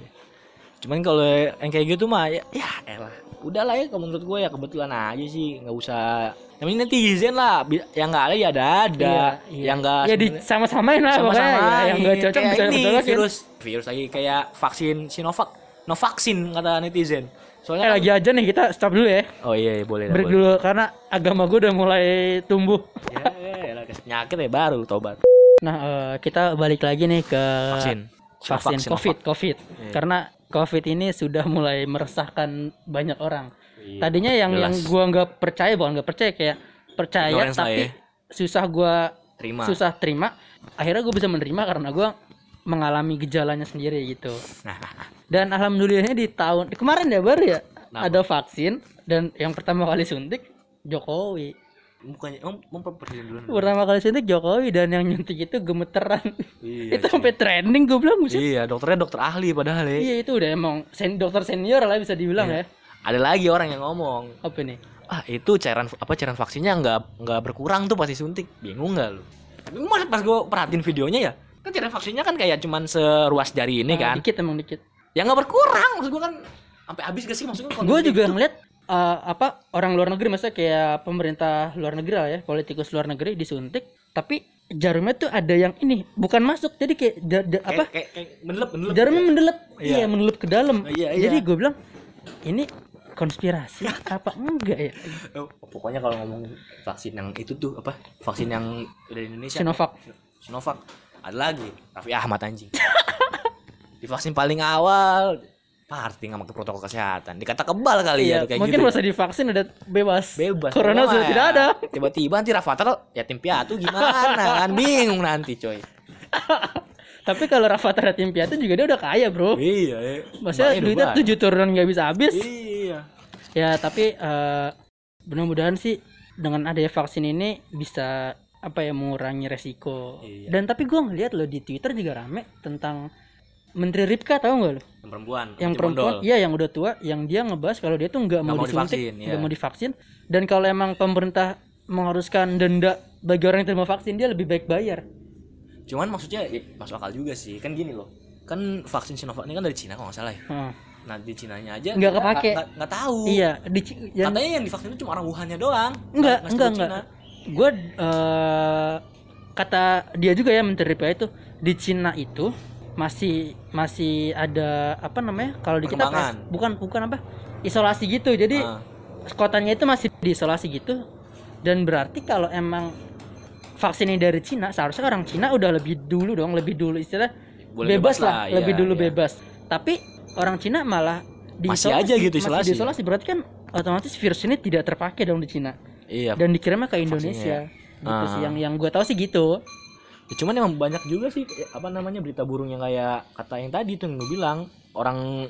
Speaker 2: Cuman kalau yang kayak gitu mah ya, ya elah. Udah lah ya kalau menurut gue ya kebetulan aja sih, nggak usah. Ini netizen lah, yang nggak ada ya ada ada,
Speaker 1: Iya, iya.
Speaker 2: yang nggak
Speaker 1: ya di sama-samain lah pokoknya
Speaker 2: sama-sama
Speaker 1: ya, yang gak cocok bisa
Speaker 2: ini
Speaker 1: cocok
Speaker 2: virus virus lagi kayak vaksin Sinovac no vaksin kata netizen
Speaker 1: Eh
Speaker 2: soalnya kan-
Speaker 1: lagi aja nih kita stop dulu ya.
Speaker 2: oh iya, iya boleh
Speaker 1: Break dulu karena agama gue udah mulai tumbuh.
Speaker 2: ya, ya, ya, penyakit ya baru tobat
Speaker 1: Nah, eh, kita balik lagi nih ke
Speaker 2: vaksin
Speaker 1: vaksin
Speaker 2: Sinovac,
Speaker 1: COVID, COVID.
Speaker 2: Iya.
Speaker 1: Karena COVID ini sudah mulai meresahkan banyak orang.
Speaker 2: Iya,
Speaker 1: Tadinya yang
Speaker 2: jelas.
Speaker 1: yang gua nggak percaya bukan nggak percaya kayak percaya
Speaker 2: Ignorance
Speaker 1: tapi
Speaker 2: ya.
Speaker 1: susah gua
Speaker 2: terima
Speaker 1: susah terima akhirnya gue bisa menerima karena gue mengalami gejalanya sendiri gitu
Speaker 2: nah (laughs)
Speaker 1: dan alhamdulillahnya di tahun kemarin ya baru ya
Speaker 2: Kenapa?
Speaker 1: ada vaksin dan yang pertama kali suntik Jokowi
Speaker 2: bukannya emang emang presiden duluan
Speaker 1: pertama kali suntik Jokowi dan yang nyuntik itu gemeteran.
Speaker 2: Iya,
Speaker 1: itu sampai trending gue bilang buset.
Speaker 2: iya dokternya dokter ahli padahal ya.
Speaker 1: Iya itu udah emang sen dokter senior lah bisa dibilang
Speaker 2: Iya.
Speaker 1: ya.
Speaker 2: Ada lagi orang yang ngomong
Speaker 1: apa nih
Speaker 2: ah itu cairan apa cairan vaksinnya nggak nggak berkurang tuh pasti suntik bingung nggak lu? Tapi mas pas gue perhatiin videonya ya. Kan cairan vaksinnya kan kayak cuman seruas jari ini
Speaker 1: Ah,
Speaker 2: kan.
Speaker 1: dikit emang dikit.
Speaker 2: Ya nggak berkurang maksud gue kan sampai habis gak sih maksudnya
Speaker 1: gue juga ngeliat eh, apa orang luar negeri maksudnya kayak pemerintah luar negeri lah ya politikus luar negeri disuntik tapi jarumnya tuh ada yang ini bukan masuk jadi kayak da- da- apa?
Speaker 2: kayak, kayak mendelep mendelep
Speaker 1: jarumnya mendelep
Speaker 2: Iya.
Speaker 1: iya. mendelep ke dalam.
Speaker 2: Iya, iya.
Speaker 1: jadi gue bilang ini konspirasi apa enggak ya? (laughs)
Speaker 2: Pokoknya kalau ngomong vaksin yang itu tuh apa vaksin yang dari Indonesia.
Speaker 1: Sinovac.
Speaker 2: Sinovac. Ada lagi Raffi Ahmad anjing. (laughs) Di vaksin paling awal party nggak pakai protokol kesehatan. Dikata kebal kali
Speaker 1: iya
Speaker 2: ya kayak
Speaker 1: mungkin
Speaker 2: gitu.
Speaker 1: masa divaksin udah bebas.
Speaker 2: Bebas.
Speaker 1: Corona sudah
Speaker 2: ya.
Speaker 1: tidak ada.
Speaker 2: Tiba-tiba nanti Rafathar yatim piatu gimana? Kan bingung nanti coy. (laughs)
Speaker 1: Tapi kalau Rafathar tim piatu juga dia udah kaya bro.
Speaker 2: Iya iya
Speaker 1: maksudnya
Speaker 2: Mbaknya
Speaker 1: duitnya tujuh turunan nggak bisa habis.
Speaker 2: Iya.
Speaker 1: Ya tapi eh, mudah-mudahan sih dengan adanya vaksin ini bisa apa ya mengurangi resiko.
Speaker 2: Iya.
Speaker 1: dan tapi gua ngeliat loh di Twitter juga rame tentang Menteri Ripka tahu nggak lo
Speaker 2: yang perempuan
Speaker 1: yang perempuan iya yang udah tua yang dia ngebahas kalau dia tuh nggak mau,
Speaker 2: mau
Speaker 1: disuntik nggak
Speaker 2: iya.
Speaker 1: mau divaksin. Dan kalau emang pemerintah mengharuskan denda bagi orang yang terima vaksin dia lebih baik bayar.
Speaker 2: Cuman maksudnya ya, masuk akal juga sih. Kan gini loh kan vaksin Sinovac ini kan dari Cina kalau nggak salah ya?
Speaker 1: Heeh.
Speaker 2: nah di Cinanya aja
Speaker 1: Nggak kepake.
Speaker 2: nggak tahu.
Speaker 1: Iya di yang
Speaker 2: katanya yang divaksin itu cuma orang Wuhannya doang.
Speaker 1: Enggak
Speaker 2: nggak
Speaker 1: enggak enggak
Speaker 2: Cina.
Speaker 1: gue kata dia juga ya Menteri Ripka itu di Cina itu masih masih ada apa namanya kalau di kita bukan bukan apa isolasi gitu. Jadi
Speaker 2: Ah.
Speaker 1: kotanya itu masih diisolasi gitu. Dan berarti kalau emang vaksin ini dari Cina seharusnya orang Cina udah lebih dulu dong lebih dulu istilah
Speaker 2: Boleh
Speaker 1: bebas,
Speaker 2: bebas
Speaker 1: lah,
Speaker 2: lah,
Speaker 1: lebih
Speaker 2: iya,
Speaker 1: dulu
Speaker 2: iya.
Speaker 1: bebas. Tapi orang Cina malah
Speaker 2: Masih aja gitu
Speaker 1: masih
Speaker 2: isolasi.
Speaker 1: diisolasi. Berarti kan otomatis virus ini tidak terpakai dong di Cina.
Speaker 2: Iya.
Speaker 1: Dan dikirimnya ke Indonesia. Gitu
Speaker 2: Ah.
Speaker 1: sih yang yang gue tahu sih gitu
Speaker 2: Ya, cuman emang banyak juga sih eh, apa namanya berita burung yang kayak kata yang tadi tuh yang lu bilang orang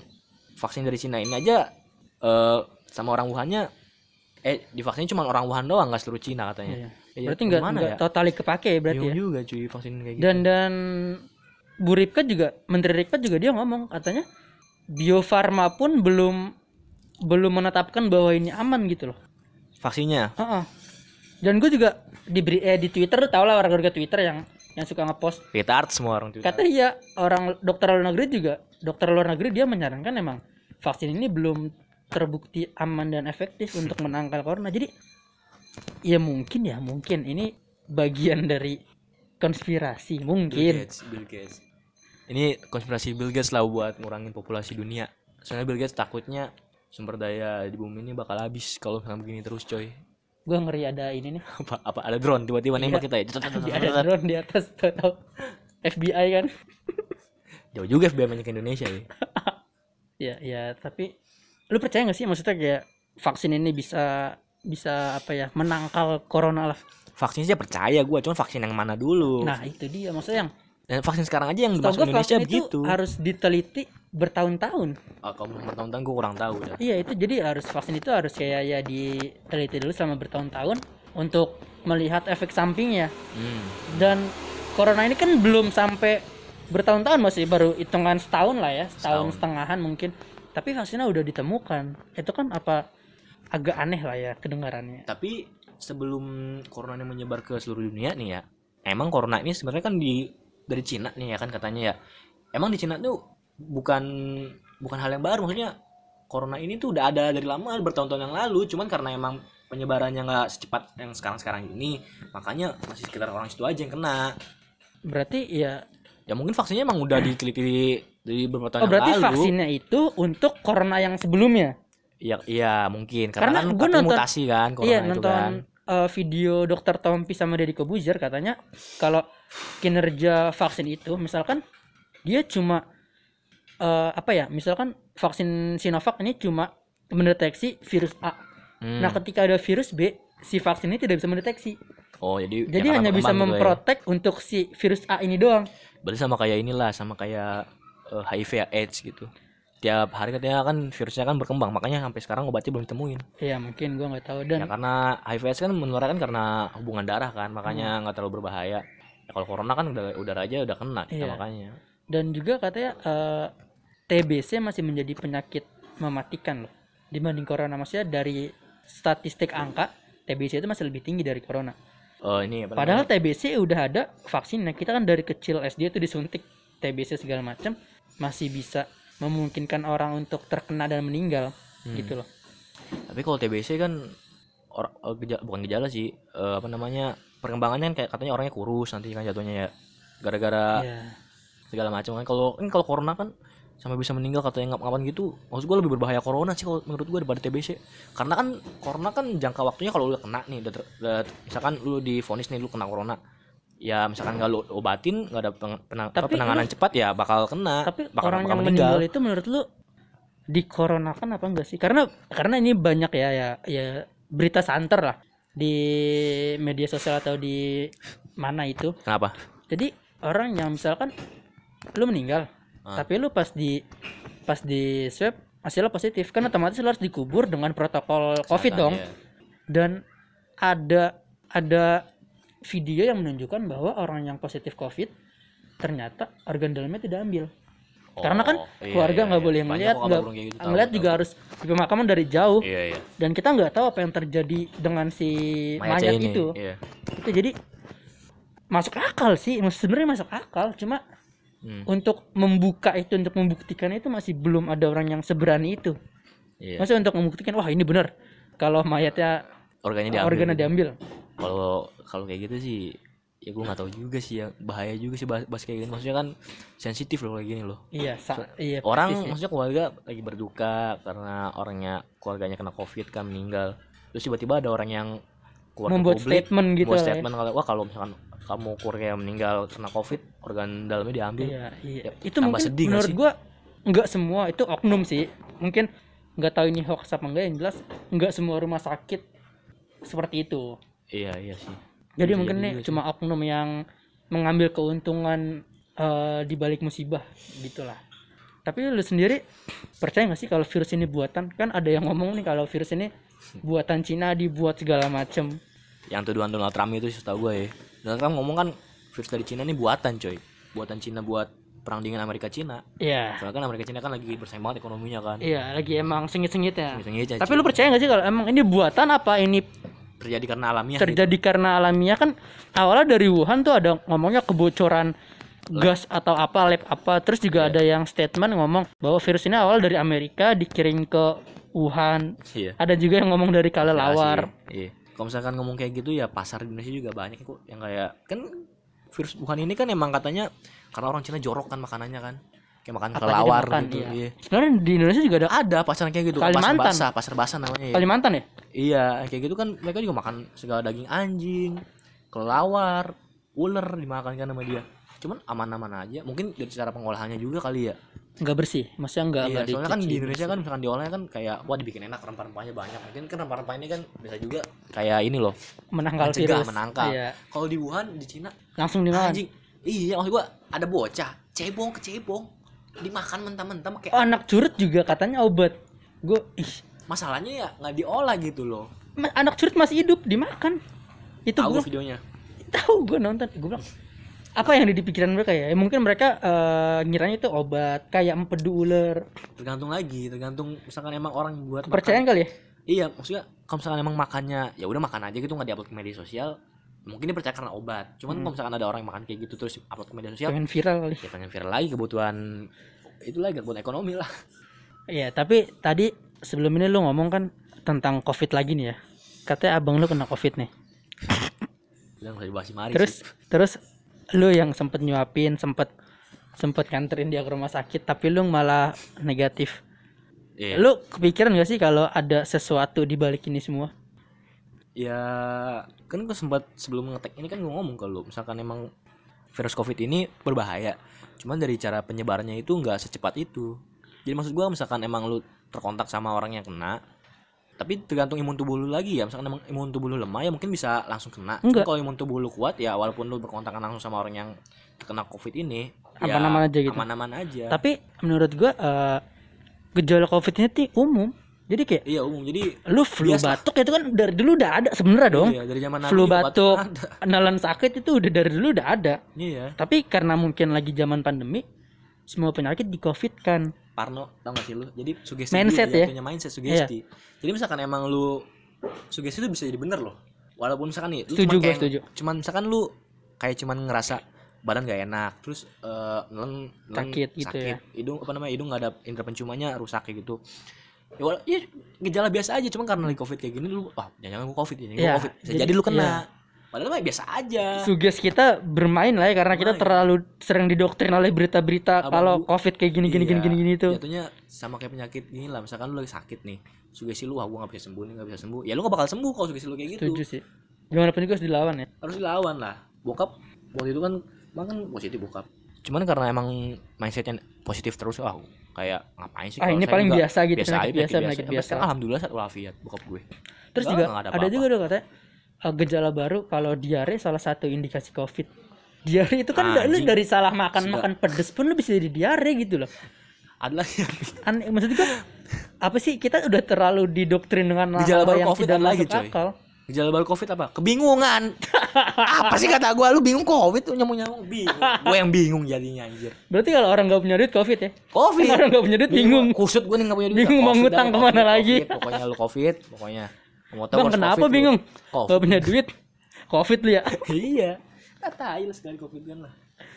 Speaker 2: vaksin dari Cina ini aja eh sama orang Wuhannya eh divaksin cuma orang Wuhan doang nggak seluruh Cina katanya.
Speaker 1: Iya.
Speaker 2: Ya,
Speaker 1: berarti nggak
Speaker 2: ya?
Speaker 1: totali kepake ya berarti ya
Speaker 2: juga cuy vaksin kayak gitu.
Speaker 1: dan dan Bu Ripka juga Menteri Ripka juga dia ngomong katanya Bio Farma pun belum belum menetapkan bahwa ini aman gitu loh
Speaker 2: vaksinnya
Speaker 1: Heeh. dan gue juga di beri- eh, di Twitter tau lah warga-warga Twitter yang yang suka ngepost
Speaker 2: retard semua orang Twitter.
Speaker 1: kata iya orang dokter luar negeri juga dokter luar negeri dia menyarankan emang vaksin ini belum terbukti aman dan efektif untuk menangkal corona jadi ya mungkin ya mungkin ini bagian dari konspirasi
Speaker 2: Bill
Speaker 1: mungkin
Speaker 2: Gates, Bill Gates. Ini konspirasi Bill Gates lah buat ngurangin populasi dunia. Soalnya Bill Gates takutnya sumber daya di bumi ini bakal habis kalau misalnya begini terus coy.
Speaker 1: Gue ngeri ada ini nih.
Speaker 2: Apa apa ada drone tiba-tiba nembak kita ya?
Speaker 1: Di ada drone di atas tau FBI kan. (laughs)
Speaker 2: Jauh juga FBI banyak Indonesia ya. (laughs)
Speaker 1: Ya ya tapi lu percaya gak sih maksudnya kayak vaksin ini bisa bisa apa ya menangkal corona lah?
Speaker 2: Vaksin sih percaya gue cuman vaksin yang mana dulu?
Speaker 1: Nah itu dia maksudnya yang
Speaker 2: dan vaksin sekarang aja yang
Speaker 1: gue
Speaker 2: Indonesia begitu.
Speaker 1: harus diteliti bertahun-tahun.
Speaker 2: ah, kalau bertahun-tahun gue kurang tahu dah
Speaker 1: Iya itu jadi harus vaksin itu harus kayak ya diteliti dulu selama bertahun-tahun untuk melihat efek sampingnya.
Speaker 2: hmm.
Speaker 1: Dan corona ini kan belum sampai bertahun-tahun masih baru hitungan setahun lah ya, setahun
Speaker 2: Setahun.
Speaker 1: setengahan mungkin. Tapi vaksinnya udah ditemukan. Itu kan apa agak aneh lah ya kedengarannya.
Speaker 2: tapi sebelum corona ini menyebar ke seluruh dunia nih ya emang corona ini sebenarnya kan di dari Cina nih ya kan katanya ya emang di Cina tuh bukan bukan hal yang baru. Maksudnya corona ini tuh udah ada dari lama bertahun-tahun yang lalu. Cuman karena emang penyebarannya nggak secepat yang sekarang-sekarang ini makanya masih sekitar orang situ aja yang kena.
Speaker 1: Berarti ya
Speaker 2: ya mungkin vaksinnya emang udah diteliti dari beberapa tahun
Speaker 1: oh berarti
Speaker 2: yang lalu.
Speaker 1: vaksinnya itu untuk corona yang sebelumnya.
Speaker 2: iya iya mungkin.
Speaker 1: Karena
Speaker 2: karena, kan katanya
Speaker 1: nonton-
Speaker 2: mutasi kan corona
Speaker 1: iya
Speaker 2: itu
Speaker 1: nonton
Speaker 2: kan.
Speaker 1: eh, video dokter Tompi sama Deddy Kobuzer katanya kalau kinerja vaksin itu misalkan dia cuma eh, apa ya misalkan vaksin Sinovac ini cuma mendeteksi virus A
Speaker 2: Hmm.
Speaker 1: nah ketika ada virus B si vaksin ini tidak bisa mendeteksi
Speaker 2: oh jadi
Speaker 1: Jadi hanya bisa
Speaker 2: gitu ya.
Speaker 1: memprotek untuk si virus A ini doang.
Speaker 2: berarti sama kayak inilah sama kayak eh, HIV ya, AIDS gitu tiap hari katanya kan virusnya kan berkembang makanya sampai sekarang obatnya belum ditemuin
Speaker 1: Iya mungkin gua nggak tahu
Speaker 2: ya
Speaker 1: dan
Speaker 2: karena HIV AIDS kan menularkan karena hubungan darah kan
Speaker 1: Hmm.
Speaker 2: makanya nggak terlalu berbahaya ya, kalau corona kan udah udara aja udah kena kita
Speaker 1: Iya.
Speaker 2: makanya
Speaker 1: dan juga katanya eh, TBC masih menjadi penyakit mematikan loh dibanding corona maksudnya dari statistik angka TBC itu masih lebih tinggi dari corona.
Speaker 2: oh ini apa
Speaker 1: Padahal TBC udah ada vaksinnya. Kita kan dari kecil SD itu disuntik TBC segala macam masih bisa memungkinkan orang untuk terkena dan meninggal
Speaker 2: Hmm.
Speaker 1: gitu loh.
Speaker 2: tapi kalau TBC kan or, eh, geja- bukan gejala sih eh, apa namanya perkembangannya kan kayak katanya orangnya kurus nanti kan jatuhnya ya gara-gara
Speaker 1: Iya.
Speaker 2: segala macam kan kalau kan kalau corona kan sampai bisa meninggal katanya ngap-ngapan gitu maksud gue lebih berbahaya corona sih kalau menurut gue daripada TBC karena kan corona kan jangka waktunya kalau udah kena nih udah, ter- udah- misalkan lu divonis nih lu kena corona ya misalkan nggak lu obatin nggak ada peng- penang-
Speaker 1: Tapi
Speaker 2: penanganan cepat ya bakal kena
Speaker 1: Tapi
Speaker 2: bakal,
Speaker 1: orang
Speaker 2: bakal
Speaker 1: yang meninggal itu menurut lu dikoronakan apa enggak sih? Karena karena ini banyak ya ya ya berita santer lah di media sosial atau di mana itu.
Speaker 2: kenapa
Speaker 1: Jadi orang yang misalkan lu meninggal,
Speaker 2: Ah.
Speaker 1: tapi lu pas di pas di swab hasilnya positif kan otomatis lu harus dikubur dengan protokol COVID
Speaker 2: Kesehatan,
Speaker 1: dong.
Speaker 2: ya.
Speaker 1: Dan ada ada video yang menunjukkan bahwa orang yang positif COVID ternyata organ dalamnya tidak ambil. Karena kan
Speaker 2: Oh, iya,
Speaker 1: keluarga
Speaker 2: iya,
Speaker 1: nggak
Speaker 2: iya.
Speaker 1: boleh
Speaker 2: Banyak
Speaker 1: melihat, nggak
Speaker 2: gitu, tahu,
Speaker 1: juga
Speaker 2: tahu.
Speaker 1: harus di pemakaman dari jauh.
Speaker 2: iya iya
Speaker 1: Dan kita nggak tahu apa yang terjadi dengan si mayat
Speaker 2: ini,
Speaker 1: itu.
Speaker 2: iya.
Speaker 1: Itu jadi masuk akal sih, sebenarnya masuk akal. Cuma
Speaker 2: Hmm,
Speaker 1: untuk membuka itu, untuk membuktikan itu masih belum ada orang yang seberani itu.
Speaker 2: iya.
Speaker 1: Maksudnya untuk membuktikan, wah ini benar. Kalau mayatnya
Speaker 2: organnya diambil
Speaker 1: organnya
Speaker 2: gitu.
Speaker 1: diambil.
Speaker 2: kalau kalau kayak gitu sih ya gue nggak tahu juga sih ya bahaya juga sih bahas, bahas kayak gini maksudnya kan sensitif loh kayak gini loh
Speaker 1: Iya, sa- iya.
Speaker 2: orang
Speaker 1: sih.
Speaker 2: maksudnya keluarga lagi berduka karena orangnya keluarganya kena covid kan meninggal terus tiba-tiba ada orang yang keluar
Speaker 1: membuat
Speaker 2: publik,
Speaker 1: statement gitu
Speaker 2: membuat
Speaker 1: ya.
Speaker 2: statement kalau wah kalau misalkan kamu keluarga yang meninggal kena covid organ dalamnya diambil
Speaker 1: Iya, iya.
Speaker 2: Ya,
Speaker 1: itu
Speaker 2: tambah
Speaker 1: mungkin
Speaker 2: sedih
Speaker 1: menurut gua nggak semua itu oknum sih. Mungkin nggak tahu ini hoax apa enggak yang jelas nggak semua rumah sakit seperti itu.
Speaker 2: iya iya sih
Speaker 1: Jadi
Speaker 2: Bisa
Speaker 1: mungkin nih
Speaker 2: sih.
Speaker 1: cuma oknum yang mengambil keuntungan eh, di balik musibah gitulah. Tapi lu sendiri percaya nggak sih kalau virus ini buatan? Kan ada yang ngomong nih kalau virus ini buatan Cina dibuat segala macem.
Speaker 2: yang tuduhan Donald Trump itu setahu gue ya Donald Trump ngomong kan virus dari Cina ini buatan coy. Buatan Cina buat perang dingin Amerika Cina.
Speaker 1: Iya.
Speaker 2: soalnya kan Amerika Cina kan lagi bersaing banget ekonominya kan.
Speaker 1: Iya, lagi emang sengit-sengit ya.
Speaker 2: Sengit-sengit,
Speaker 1: Tapi lu percaya nggak sih kalau emang ini buatan apa? Ini
Speaker 2: terjadi karena alamiah gitu.
Speaker 1: terjadi karena alamiah? Kan awalnya dari Wuhan tuh ada ngomongnya kebocoran gas atau apa lab apa. Terus juga ada yang statement ngomong bahwa virus ini awal dari Amerika dikirim ke Wuhan.
Speaker 2: Iya.
Speaker 1: Ada juga yang ngomong dari Kalelawar
Speaker 2: iya kalau misalkan ngomong kayak gitu ya pasar di Indonesia juga banyak kok yang kayak kan virus Wuhan ini kan emang katanya karena orang Cina jorok kan makanannya kan kayak makan
Speaker 1: Apa
Speaker 2: kelawar
Speaker 1: dimakan,
Speaker 2: gitu
Speaker 1: iya.
Speaker 2: iya.
Speaker 1: sebenarnya di Indonesia juga ada
Speaker 2: ada pasar kayak gitu pasar
Speaker 1: Kalimantan.
Speaker 2: basah pasar basah namanya ya.
Speaker 1: Kalimantan ya
Speaker 2: iya kayak gitu kan mereka juga makan segala daging anjing kelawar ular dimakan kan sama dia cuman aman-aman aja mungkin dari cara pengolahannya juga kali ya
Speaker 1: nggak bersih maksudnya nggak
Speaker 2: Iya,
Speaker 1: nggak
Speaker 2: soalnya kan
Speaker 1: dicuci
Speaker 2: di Indonesia
Speaker 1: bersih.
Speaker 2: kan misalkan diolahnya kan kayak wah dibikin enak rempah-rempahnya banyak. Mungkin kan rempah-rempah ini kan bisa juga kayak ini loh.
Speaker 1: menangkal
Speaker 2: mencegah,
Speaker 1: virus
Speaker 2: menangkal.
Speaker 1: iya.
Speaker 2: Kalau di Wuhan, di Cina,
Speaker 1: langsung dimakan
Speaker 2: anjing. Iya, maksud gua ada bocah cebong ke cebong dimakan mentah-mentah kayak
Speaker 1: oh anak curut juga katanya obat gue ih
Speaker 2: masalahnya ya nggak diolah gitu loh.
Speaker 1: anak curut masih hidup dimakan itu
Speaker 2: Tahu
Speaker 1: gue
Speaker 2: gua videonya.
Speaker 1: tahu gue nonton gue bilang apa yang ada di pikiran mereka ya? Ya, mungkin mereka eh, ngiranya itu obat kayak empedu ular.
Speaker 2: Tergantung lagi, tergantung misalkan emang orang buat
Speaker 1: kepercayaan
Speaker 2: makan.
Speaker 1: kali ya?
Speaker 2: Iya, maksudnya kalau misalkan emang makannya ya udah makan aja gitu nggak diupload ke media sosial, mungkin dia percaya karena obat. Cuman kalau misalkan ada orang yang makan kayak gitu terus upload ke media sosial,
Speaker 1: pengen viral kali.
Speaker 2: ya pengen viral lagi kebutuhan itu lagi buat ekonomi lah.
Speaker 1: Iya tapi tadi sebelum ini lu ngomong kan tentang covid lagi nih ya. Katanya abang lu kena covid nih. Terus terus lu yang sempet nyuapin sempet sempet nganterin dia ke rumah sakit tapi lu malah negatif.
Speaker 2: Iya.
Speaker 1: lu kepikiran gak sih kalau ada sesuatu di balik ini semua?
Speaker 2: Ya kan gue sempat sebelum ngetek ini kan gue ngomong kalau misalkan emang virus covid ini berbahaya cuman dari cara penyebarannya itu nggak secepat itu. Jadi maksud gue misalkan emang lu terkontak sama orang yang kena tapi tergantung imun tubuh lu lagi ya misalkan emang imun tubuh lu lemah ya mungkin bisa langsung kena
Speaker 1: Enggak.
Speaker 2: Kalau imun tubuh lu kuat ya walaupun lu berkontakan langsung sama orang yang terkena covid ini ya
Speaker 1: Aman-aman aja gitu.
Speaker 2: aman-aman aja
Speaker 1: Tapi menurut gua eh, gejala COVID ini tuh umum. Jadi kayak
Speaker 2: iya umum jadi
Speaker 1: lu flu
Speaker 2: Biasa.
Speaker 1: batuk itu kan dari dulu udah ada sebenarnya dong.
Speaker 2: iya, dari zaman
Speaker 1: flu batuk,
Speaker 2: ada.
Speaker 1: nelan sakit itu udah dari dulu udah ada.
Speaker 2: iya
Speaker 1: Tapi karena mungkin lagi zaman pandemi, semua penyakit di COVID kan.
Speaker 2: Parno tau gak sih lu jadi sugesti
Speaker 1: Mindset
Speaker 2: dulu,
Speaker 1: ya?
Speaker 2: punya mindset sugesti jadi misalkan emang lu sugesti itu bisa jadi bener loh walaupun misalkan nih lu
Speaker 1: Setuju
Speaker 2: cuman kayak
Speaker 1: setuju.
Speaker 2: cuman misalkan lu kayak cuman ngerasa badan gak enak terus eh nelen, nelen
Speaker 1: Sakit gitu ya.
Speaker 2: hidung apa namanya hidung gak ada indera penciumannya rusak kayak gitu ya, wala- ya gejala biasa aja cuman karena lagi covid kayak gini lu ah jangan jangan gua covid jangan
Speaker 1: Iya,
Speaker 2: gua covid bisa
Speaker 1: jadi-
Speaker 2: jadi, lu kena
Speaker 1: iya.
Speaker 2: Padahal mah biasa aja
Speaker 1: Suges kita bermain lah ya karena kita
Speaker 2: Bermain.
Speaker 1: terlalu sering didoktrin oleh berita-berita kalau COVID kayak gini gini
Speaker 2: Iya,
Speaker 1: gini gini gini tuh.
Speaker 2: jatuhnya sama kayak penyakit gini lah misalkan lu lagi sakit nih sugesti lu ah gua gak bisa sembuh nih gak bisa sembuh ya lu gak bakal sembuh kalau sugesti lu kayak gitu
Speaker 1: Setuju sih. Gimana pun juga harus dilawan ya.
Speaker 2: harus dilawan lah bokap waktu itu kan emang kan positif bokap cuman karena emang mindsetnya positif terus ah kayak ngapain sih
Speaker 1: Ah, ini paling biasa gitu,
Speaker 2: biasa aja,
Speaker 1: biasa, biasa.
Speaker 2: alhamdulillah sehat walafiat bokap gue
Speaker 1: Terus
Speaker 2: Enggak,
Speaker 1: juga
Speaker 2: ada
Speaker 1: ada,
Speaker 2: apa-apa.
Speaker 1: juga dong katanya uh, gejala baru kalau diare salah satu indikasi COVID. Diare itu kan lu dari salah makan
Speaker 2: Sudah.
Speaker 1: makan pedes pun lu bisa jadi diare gitu loh.
Speaker 2: ada lagi
Speaker 1: Aneh, maksud gua apa sih kita udah terlalu didoktrin dengan
Speaker 2: Gejala baru
Speaker 1: yang
Speaker 2: COVID
Speaker 1: tidak
Speaker 2: lagi, coy.
Speaker 1: akal.
Speaker 2: gejala baru covid apa kebingungan (laughs) apa sih kata gue lu bingung covid tuh nyamuk nyamuk bingung gue yang bingung jadinya anjir
Speaker 1: Berarti kalau orang nggak punya duit COVID ya?
Speaker 2: covid
Speaker 1: Orang nggak punya duit bingung.
Speaker 2: kusut gue nih gak punya duit
Speaker 1: Bingung mau ngutang
Speaker 2: ke
Speaker 1: mana
Speaker 2: covid,
Speaker 1: lagi.
Speaker 2: covid. pokoknya lu covid pokoknya tahu
Speaker 1: Bang kenapa
Speaker 2: covid
Speaker 1: bingung?
Speaker 2: Covid.
Speaker 1: Gak punya duit. COVID lu ya. (laughs)
Speaker 2: iya kata lah sekali covid kan lah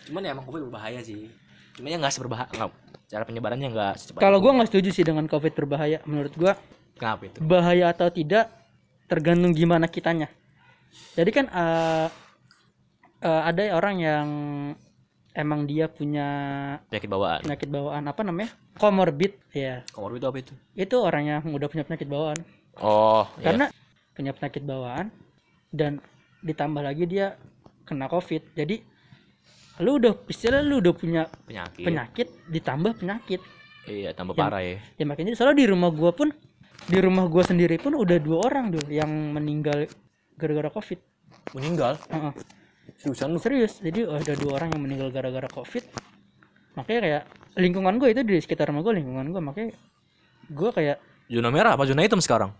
Speaker 2: cuman ya emang covid berbahaya sih cuman ya nggak seberbahaya nggak cara penyebarannya nggak secepat
Speaker 1: Kalau gua nggak setuju sih dengan COVID berbahaya. Menurut gua
Speaker 2: kenapa itu
Speaker 1: bahaya atau tidak tergantung gimana kitanya. Jadi kan eh, eh, ada orang yang emang dia punya
Speaker 2: penyakit bawaan
Speaker 1: penyakit bawaan apa namanya? Comorbid ya.
Speaker 2: komorbid itu apa itu
Speaker 1: Itu orang yang udah punya penyakit bawaan.
Speaker 2: Oh
Speaker 1: Karena punya penyakit bawaan dan ditambah lagi dia kena COVID. Jadi lu udah istilah lu udah punya
Speaker 2: penyakit
Speaker 1: penyakit ditambah penyakit.
Speaker 2: iya tambah
Speaker 1: Yang-
Speaker 2: parah ya
Speaker 1: Ya makanya soalnya di rumah gua pun di rumah gua sendiri pun udah dua orang tuh yang meninggal gara-gara COVID.
Speaker 2: meninggal
Speaker 1: Heeh.
Speaker 2: seriusan lu
Speaker 1: Serius. Jadi ada dua orang yang meninggal gara-gara COVID. Makanya kayak lingkungan gue itu di sekitar rumah gue lingkungan gue makanya gue kayak
Speaker 2: zona merah apa zona hitam sekarang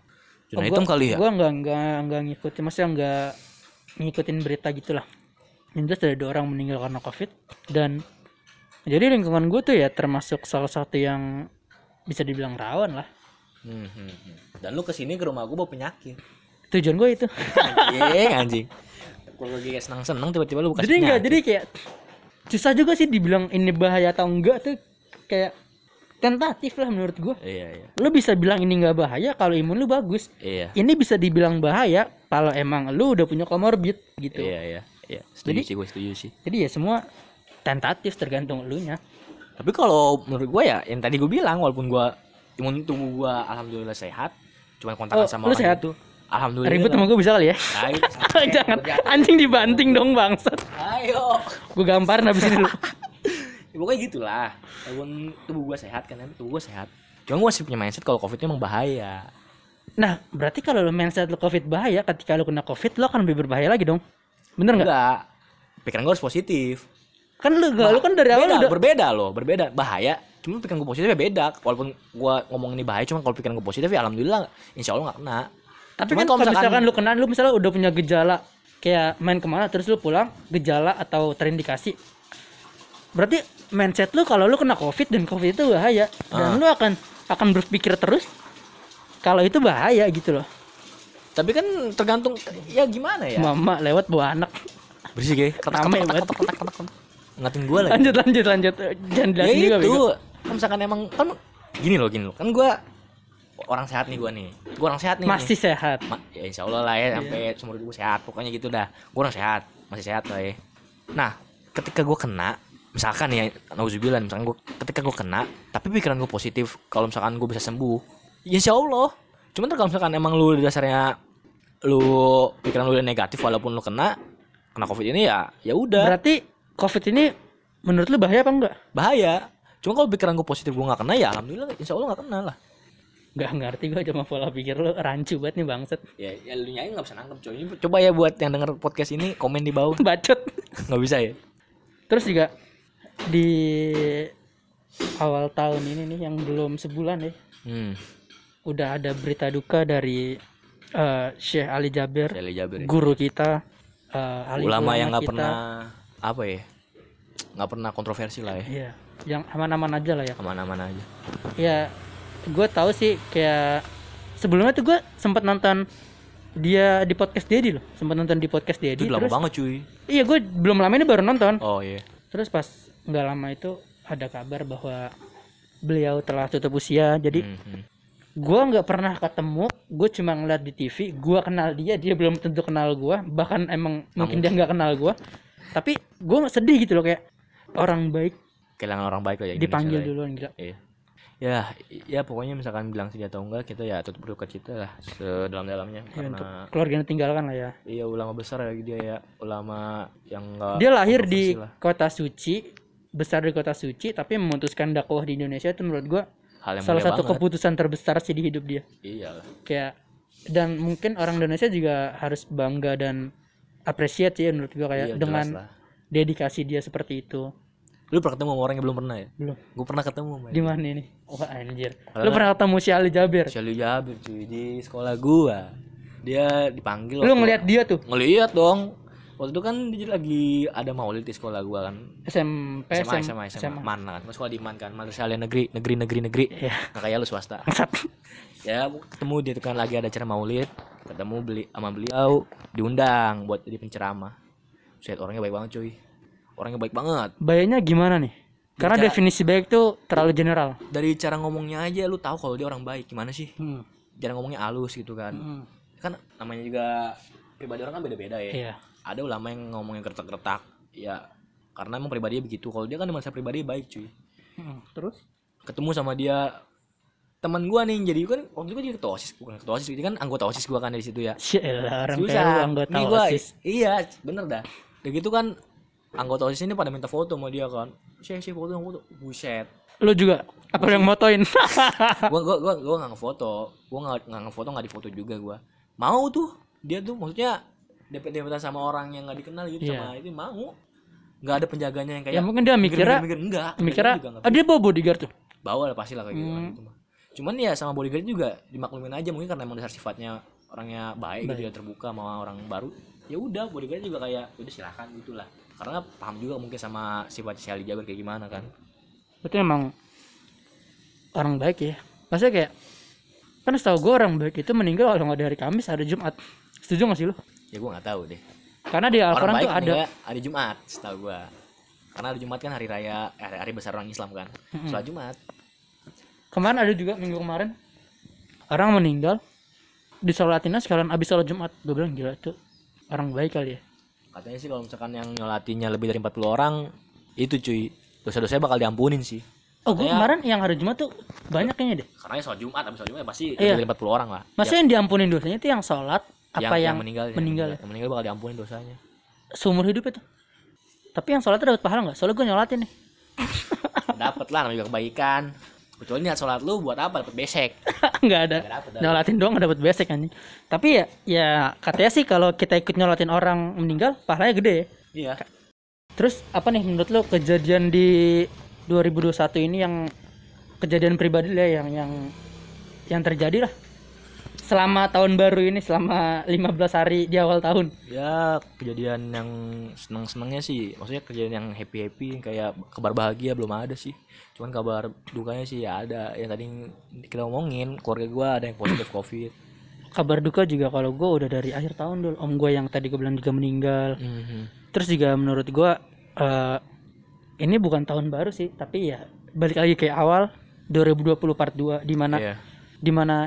Speaker 2: zona hitam kali ya?
Speaker 1: gue nggak nggak nggak ngikutin maksudnya nggak ngikutin berita gitulah yang jelas ada dua orang meninggal karena covid dan jadi lingkungan gue tuh ya termasuk salah satu yang bisa dibilang rawan lah.
Speaker 2: Hmm, hmm, hmm. dan lu ke sini ke rumah gue bawa penyakit.
Speaker 1: Tujuan gue itu. (laughs)
Speaker 2: Anjing anjing. Kalau lagi kayak senang senang tiba-tiba lu kasih
Speaker 1: jadi enggak jadi kayak susah juga sih dibilang ini bahaya atau enggak tuh. Kayak tentatif lah menurut gue
Speaker 2: iya iya.
Speaker 1: Lu bisa bilang ini nggak bahaya kalau imun lu bagus.
Speaker 2: Iya.
Speaker 1: Ini bisa dibilang bahaya kalau emang lu udah punya komorbid gitu.
Speaker 2: Iya iya iya. Setuju
Speaker 1: Jadi-
Speaker 2: sih gue setuju sih.
Speaker 1: jadi ya semua tentatif tergantung elunya
Speaker 2: tapi kalau menurut gue ya yang tadi gue bilang walaupun gue imun tubuh gue alhamdulillah sehat cuma kontakan
Speaker 1: Oh,
Speaker 2: sama
Speaker 1: lu
Speaker 2: orang
Speaker 1: sehat?
Speaker 2: itu alhamdulillah.
Speaker 1: Ribut sama gue bisa kali ya?
Speaker 2: Ayo, (laughs)
Speaker 1: jangan. Anjing dibanting dong bangsat.
Speaker 2: Ayo.
Speaker 1: Gue gamparin habis ini lu.
Speaker 2: ya, (laughs) pokoknya gitulah. Walaupun tubuh gue sehat kan tubuh gue sehat. Cuma gue masih punya mindset kalau covid itu emang bahaya.
Speaker 1: Nah berarti kalau lu mindset lu covid bahaya ketika lu kena covid lu akan lebih berbahaya lagi dong. Bener nggak?
Speaker 2: Enggak. Pikiran gue harus positif.
Speaker 1: Kan lu gak, lu kan dari awal
Speaker 2: beda,
Speaker 1: udah
Speaker 2: berbeda loh berbeda. Bahaya. Cuma pikiran gue positifnya beda. Walaupun gue ngomong ini bahaya cuma kalau pikiran gue positif ya alhamdulillah insya Allah nggak kena.
Speaker 1: Tapi
Speaker 2: Cuman
Speaker 1: kan kalau misalkan, lu kena lu misalnya udah punya gejala kayak main ke mana terus lu pulang gejala atau terindikasi berarti mindset lu kalau lu kena covid dan covid itu bahaya. Dan
Speaker 2: Ah.
Speaker 1: lu akan akan berpikir terus kalau itu bahaya gitu loh.
Speaker 2: Tapi kan tergantung ya gimana ya?
Speaker 1: Mama lewat bawa anak.
Speaker 2: Bersih ya.
Speaker 1: Rame banget.
Speaker 2: ngatin gue lagi.
Speaker 1: Lanjut lanjut lanjut. Jangan
Speaker 2: ya
Speaker 1: juga
Speaker 2: itu. Kan misalkan emang kan gini loh gini loh. kan gue orang sehat nih gue nih. Gue orang sehat nih
Speaker 1: masih sehat.
Speaker 2: Ma- ya insya Allah lah ya sampai seumur hidup gue sehat. Pokoknya gitu dah. Gue orang sehat. Masih sehat lah ya. Nah ketika gue kena misalkan ya nauzubillah misalkan gue ketika gue kena tapi pikiran gue positif kalau misalkan gue bisa sembuh ya insya Allah. Cuman kalau misalkan emang lu dasarnya lu pikiran lu udah negatif walaupun lu kena kena covid ini ya ya udah.
Speaker 1: Berarti covid ini menurut lu bahaya apa enggak?
Speaker 2: Bahaya. Cuma kalau pikiran gue positif gue nggak kena ya alhamdulillah insya Allah nggak kena lah.
Speaker 1: Nggak ngerti gue cuma pola pikir lu rancu banget nih bangset
Speaker 2: ya ya lu nyanyi nggak bisa nangkep coy coba ya buat yang denger podcast ini komen di bawah. (laughs)
Speaker 1: Bacot.
Speaker 2: Nggak bisa ya?
Speaker 1: Terus juga di awal tahun ini nih yang belum sebulan ya
Speaker 2: hmm
Speaker 1: udah ada berita duka dari eh, Syekh Ali Jabir
Speaker 2: Sally Jabir ya.
Speaker 1: guru kita eh, alim
Speaker 2: ulama yang nggak pernah apa ya nggak pernah kontroversi lah ya
Speaker 1: Iya, yang aman-aman aja lah ya.
Speaker 2: aman-aman aja
Speaker 1: Ya, gue tahu sih kayak sebelumnya tuh gue sempat nonton dia di podcast Dedi loh, sempat nonton di podcast Dedi.
Speaker 2: itu lama
Speaker 1: Terus,
Speaker 2: banget cuy
Speaker 1: iya gue belum lama ini baru nonton.
Speaker 2: oh iya
Speaker 1: Terus pas nggak lama itu ada kabar bahwa beliau telah tutup usia. Jadi
Speaker 2: Hmm, hmm.
Speaker 1: gue nggak pernah ketemu, gue cuma ngeliat di TV. Gue kenal dia, dia belum tentu kenal gue. Bahkan emang mungkin dia nggak kenal gue. Tapi gue sedih gitu loh kayak orang baik
Speaker 2: kehilangan orang baik lah ya
Speaker 1: dipanggil
Speaker 2: ya.
Speaker 1: duluan gila.
Speaker 2: Iya. Ya, ya pokoknya misalkan bilang sedia atau enggak kita ya tutup berduka cita lah sedalam-dalamnya
Speaker 1: Ya, untuk
Speaker 2: karena
Speaker 1: keluarga yang tinggalkan lah ya.
Speaker 2: iya ulama besar lagi dia ya, ulama yang enggak
Speaker 1: Dia lahir di
Speaker 2: lah.
Speaker 1: kota suci, besar di kota suci, tapi memutuskan dakwah di Indonesia itu menurut gua
Speaker 2: hal yang
Speaker 1: salah satu
Speaker 2: banget.
Speaker 1: keputusan terbesar sih di hidup dia.
Speaker 2: Iya lah.
Speaker 1: Kayak dan mungkin orang Indonesia juga harus bangga dan appreciate sih menurut gua kayak
Speaker 2: Iya,
Speaker 1: dengan dedikasi dia seperti itu.
Speaker 2: Lu pernah ketemu sama orang yang belum pernah ya?
Speaker 1: Belum.
Speaker 2: Gue pernah ketemu sama
Speaker 1: Di mana ini? Wah anjir.
Speaker 2: Karena-
Speaker 1: Lu pernah ketemu si Ali Jabir?
Speaker 2: Syalu Jabir cuy di sekolah gua. Dia dipanggil
Speaker 1: Lu ngeliat dia tuh
Speaker 2: ngeliat dong. Waktu itu kan dia lagi ada maulid di sekolah gua kan.
Speaker 1: SMP,
Speaker 2: SMA,
Speaker 1: SMA,
Speaker 2: SMA, SMA, Man kan. Gua sekolah di Man kan. Madrasah Aliyah negeri, negeri, negeri, negeri.
Speaker 1: Iya.
Speaker 2: Nggak kayak lu swasta. Ya ketemu dia tuh kan lagi ada acara maulid ketemu beli sama beliau diundang buat jadi penceramah Set orangnya baik banget cuy orangnya baik banget
Speaker 1: Bayarnya gimana nih? Karena
Speaker 2: Bicara-
Speaker 1: definisi baik tuh terlalu general.
Speaker 2: dari cara ngomongnya aja lu tahu kalau dia orang baik gimana sih
Speaker 1: Hmm.
Speaker 2: cara ngomongnya halus gitu kan
Speaker 1: Hmm.
Speaker 2: kan namanya juga pribadi orang kan beda-beda ya
Speaker 1: Iya.
Speaker 2: Ada ulama yang ngomongnya kertak-kertak ya karena emang pribadinya begitu kalau dia kan masa pribadi baik cuy
Speaker 1: Hmm. Terus?
Speaker 2: ketemu sama dia teman gua nih jadi kan waktu itu gua jadi ketua osis bukan ketua osis jadi kan anggota osis gua kan dari situ ya
Speaker 1: orang
Speaker 2: Susah.
Speaker 1: anggota
Speaker 2: Nih gua,
Speaker 1: OSIS.
Speaker 2: Iya, bener dah. Udah gitu kan anggota OSIS ini pada minta foto sama dia kan. Sih, sih foto, foto. Buset.
Speaker 1: Lu juga apa yang motoin? (laughs)
Speaker 2: gua gua gua gua enggak ngefoto. Gua enggak enggak ngefoto, enggak difoto juga gua. Mau tuh. Dia tuh maksudnya depet depetan sama orang yang enggak dikenal gitu
Speaker 1: Iya.
Speaker 2: sama itu mau. Enggak ada penjaganya yang kayak
Speaker 1: ya mungkin dia mikirnya
Speaker 2: mikir enggak.
Speaker 1: mikirnya
Speaker 2: juga enggak.
Speaker 1: ah, dia bawa bodyguard tuh.
Speaker 2: Bawa lah pasti lah kayak gitu,
Speaker 1: Hmm.
Speaker 2: gitu mah. Cuman ya sama bodyguard juga dimaklumin aja mungkin karena emang dasar sifatnya orangnya baik, gitu ya terbuka sama orang baru. Ya udah bodyguard juga kayak udah silakan gitulah. Karena paham juga mungkin sama sifat si Ali Jabir kayak gimana kan.
Speaker 1: Berarti emang orang baik ya. Maksudnya kayak kan setahu gue orang baik itu meninggal kalau nggak ada hari Kamis ada Jumat. Setuju gak sih lu?
Speaker 2: Ya gua nggak tahu deh.
Speaker 1: Karena di Al-Quran tuh ada
Speaker 2: hari Jumat, setahu gua. Karena hari Jumat kan hari raya, eh, hari, hari besar orang Islam kan. Sholat Jumat.
Speaker 1: kemarin ada juga minggu kemarin orang meninggal di sholatinnya sekalian abis sholat Jumat. Gue bilang gila tuh orang baik kali ya.
Speaker 2: Katanya sih kalau misalkan yang nyolatinya lebih dari 40 orang, itu cuy, dosa-dosanya bakal diampunin sih.
Speaker 1: Oh, gue kemarin yang hari Jumat tuh banyak kayaknya deh.
Speaker 2: Karena sholat Jumat, habis sholat Jumat ya pasti
Speaker 1: Iya.
Speaker 2: lebih dari 40 orang lah.
Speaker 1: Maksudnya yang diampunin dosanya itu yang sholat apa yang,
Speaker 2: meninggal,
Speaker 1: meninggal, ya?
Speaker 2: yang meninggal bakal diampunin dosanya.
Speaker 1: seumur hidup itu. Tapi yang sholat dapat pahala nggak? Soalnya gue nyolatin nih. (laughs)
Speaker 2: Dapat lah namanya kebaikan. Kecuali niat sholat lu buat apa? Dapat besek. (laughs)
Speaker 1: nggak ada.
Speaker 2: Nggak dapet,
Speaker 1: Nyolatin doang nggak dapat besek anjing. Tapi ya ya katanya sih kalau kita ikut nyolatin orang meninggal pahalanya gede ya.
Speaker 2: Iya.
Speaker 1: Terus apa nih menurut lo kejadian di 2021 ini yang kejadian pribadi lah yang yang yang terjadi lah selama tahun baru ini selama 15 hari di awal tahun.
Speaker 2: Ya kejadian yang seneng-senengnya sih, maksudnya kejadian yang happy-happy kayak kabar bahagia belum ada sih. Cuman kabar dukanya sih ya ada. Yang tadi kita ngomongin keluarga gua ada yang positif covid.
Speaker 1: Kabar duka juga kalau gue udah dari akhir tahun dulu. Om gue yang tadi gue bilang juga meninggal.
Speaker 2: Mhm.
Speaker 1: Terus juga menurut gue eh ini bukan tahun baru sih, tapi ya balik lagi kayak awal 2020 part 2 di mana
Speaker 2: Iya.
Speaker 1: di mana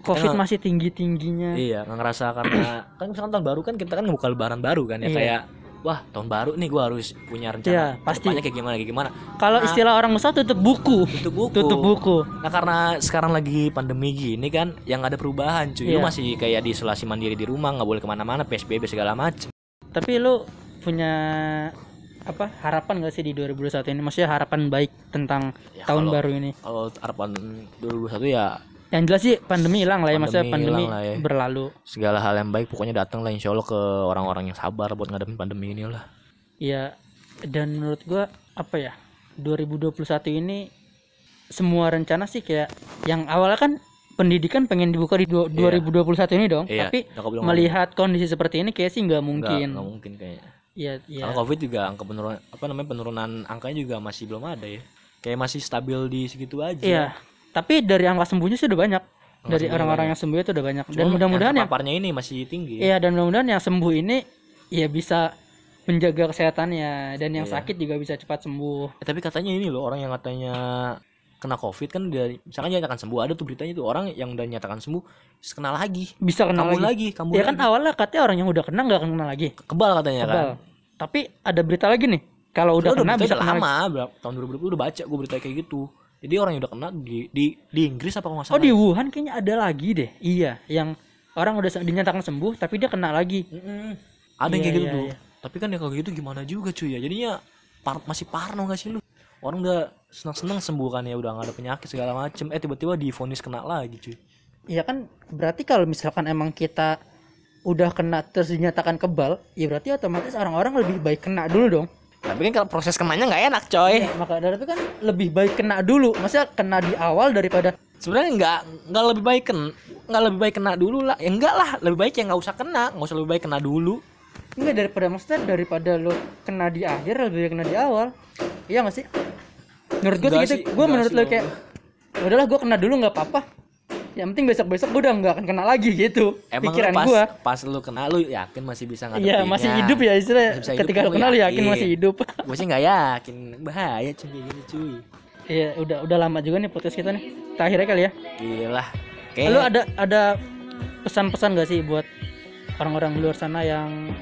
Speaker 1: Covid
Speaker 2: nggak-
Speaker 1: masih tinggi-tingginya.
Speaker 2: Iya, nggak ngerasa karena (clears throat) kan misalkan tahun baru kan kita kan buka lebaran baru kan ya
Speaker 1: Iya.
Speaker 2: kayak wah tahun baru nih gua harus punya rencana
Speaker 1: Iya, pasti.
Speaker 2: kayak gimana kayak gimana.
Speaker 1: Kalau istilah orang usaha tutup buku.
Speaker 2: Tutup buku.
Speaker 1: Tutup buku.
Speaker 2: Nah karena sekarang lagi pandemi gini kan yang ada perubahan cuy. Lu
Speaker 1: Iya.
Speaker 2: masih kayak di isolasi mandiri di rumah nggak boleh ke mana-mana PSBB segala macem.
Speaker 1: Tapi lu punya apa harapan gak sih di 2021 ini? Maksudnya harapan baik tentang
Speaker 2: Ya,
Speaker 1: tahun
Speaker 2: kalau-
Speaker 1: baru ini.
Speaker 2: Kalau harapan 2021 ya
Speaker 1: yang jelas sih pandemi hilang lah ya maksudnya
Speaker 2: Pandemi
Speaker 1: pandemi
Speaker 2: hilang lah ya.
Speaker 1: berlalu.
Speaker 2: Segala hal yang baik pokoknya datang lah insya Allah ke orang-orang yang sabar buat ngadepin pandemi ini lah.
Speaker 1: Ya dan menurut gua apa ya 2021 ini semua rencana sih kayak yang awalnya kan pendidikan pengen dibuka di du- 2021 ini dong
Speaker 2: Iya,
Speaker 1: tapi melihat kondisi seperti ini kayak sih nggak mungkin.
Speaker 2: nggak mungkin kayaknya.
Speaker 1: Ya ya
Speaker 2: karena covid juga angka penurunan apa namanya penurunan angkanya juga masih belum ada ya. Kayak masih stabil di segitu aja.
Speaker 1: Iya tapi dari angka sembuhnya sih udah banyak dari orang-orang yang sembuh itu udah banyak dan mudah-mudahan
Speaker 2: yang
Speaker 1: ya
Speaker 2: terpaparnya ini masih tinggi
Speaker 1: Iya dan mudah-mudahan yang sembuh ini ya bisa menjaga kesehatannya dan yang
Speaker 2: Iya.
Speaker 1: sakit juga bisa cepat sembuh.
Speaker 2: Eh, tapi katanya ini loh orang yang katanya kena covid kan dari misalkan nyatakan sembuh ada tuh beritanya tuh orang yang udah nyatakan sembuh kena lagi
Speaker 1: Bisa kena
Speaker 2: kambuh
Speaker 1: lagi.
Speaker 2: lagi kambuh
Speaker 1: Ya kan
Speaker 2: lagi.
Speaker 1: awalnya katanya orang yang udah kena nggak akan kena lagi.
Speaker 2: kebal katanya kan
Speaker 1: Kebal. Tapi ada berita lagi nih. Kalau udah
Speaker 2: Udah,
Speaker 1: kena
Speaker 2: berita
Speaker 1: bisa
Speaker 2: udah
Speaker 1: kena lagi.
Speaker 2: lama berapa tahun 2020 udah baca gue berita kayak gitu jadi orang yang udah kena di di di Inggris apa nggak
Speaker 1: Oh
Speaker 2: salah
Speaker 1: di Wuhan kayaknya ada lagi deh. Iya, yang orang udah dinyatakan sembuh tapi dia kena lagi.
Speaker 2: Mm-mm. ada yang
Speaker 1: Iya,
Speaker 2: kayak gitu
Speaker 1: iya,
Speaker 2: tuh
Speaker 1: iya.
Speaker 2: tapi kan ya kalau gitu gimana juga cuy ya jadinya par- masih parno gak sih lu orang udah senang-senang sembuh kan ya udah nggak ada penyakit segala macem eh tiba-tiba divonis kena lagi cuy
Speaker 1: Iya kan berarti kalau misalkan emang kita udah kena terus dinyatakan kebal, ya berarti otomatis orang-orang lebih baik kena dulu dong.
Speaker 2: Tapi kan kalau proses kenanya nggak enak coy
Speaker 1: Iya, maka dari itu kan lebih baik kena dulu. Maksudnya kena di awal daripada
Speaker 2: sebenarnya nggak nggak lebih baik ken nggak lebih baik kena dulu lah ya enggak lah lebih baik ya nggak usah kena nggak usah lebih baik kena dulu
Speaker 1: enggak daripada maksudnya daripada lo kena di akhir lebih baik kena di awal. Iya gak sih? Menurut gue gitu. Gue menurut lo kayak "Ya udahlah gue kena dulu nggak apa-apa. Yang penting besok-besok gue udah nggak akan kena lagi gitu.
Speaker 2: emang
Speaker 1: Pikiran
Speaker 2: lu pas
Speaker 1: gue.
Speaker 2: pas lu kena lu yakin masih bisa ngadepinnya
Speaker 1: Iya masih hidup ya istilahnya.
Speaker 2: Hidup,
Speaker 1: Ketika
Speaker 2: lu
Speaker 1: kenal yakin
Speaker 2: yakin.
Speaker 1: masih hidup. (laughs)
Speaker 2: gue sih nggak yakin bahaya cuy gitu cuy
Speaker 1: Iya udah udah lama juga nih podcast kita nih. Terakhirnya kali ya.
Speaker 2: gila kayak
Speaker 1: Lu ada ada pesan-pesan gak sih buat orang-orang di luar sana yang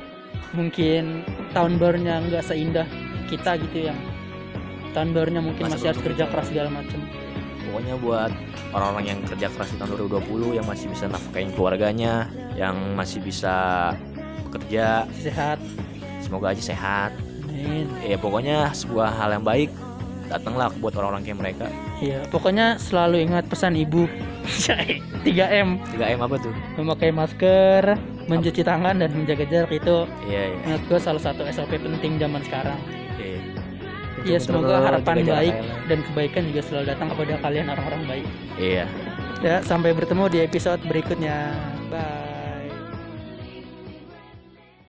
Speaker 1: mungkin tahun barunya nggak seindah kita gitu yang tahun barunya mungkin
Speaker 2: Masih
Speaker 1: masih harus kerja. keras segala macam.
Speaker 2: Pokoknya buat orang-orang yang kerja keras di tahun 2020 yang masih bisa nafkain keluarganya yang masih bisa bekerja
Speaker 1: Sehat.
Speaker 2: semoga aja sehat
Speaker 1: Amin.
Speaker 2: ya pokoknya sebuah hal yang baik datanglah buat orang-orang kayak mereka
Speaker 1: Iya, pokoknya selalu ingat pesan ibu (laughs) 3M
Speaker 2: 3M apa tuh
Speaker 1: memakai masker, mencuci tangan dan menjaga jarak itu
Speaker 2: iya iya
Speaker 1: menurut gue salah satu SOP penting zaman sekarang.
Speaker 2: Iya
Speaker 1: Iya, semoga harapan baik dan kebaikan juga selalu datang kepada kalian orang-orang baik.
Speaker 2: iya
Speaker 1: Ya, sampai bertemu di episode berikutnya. Bye.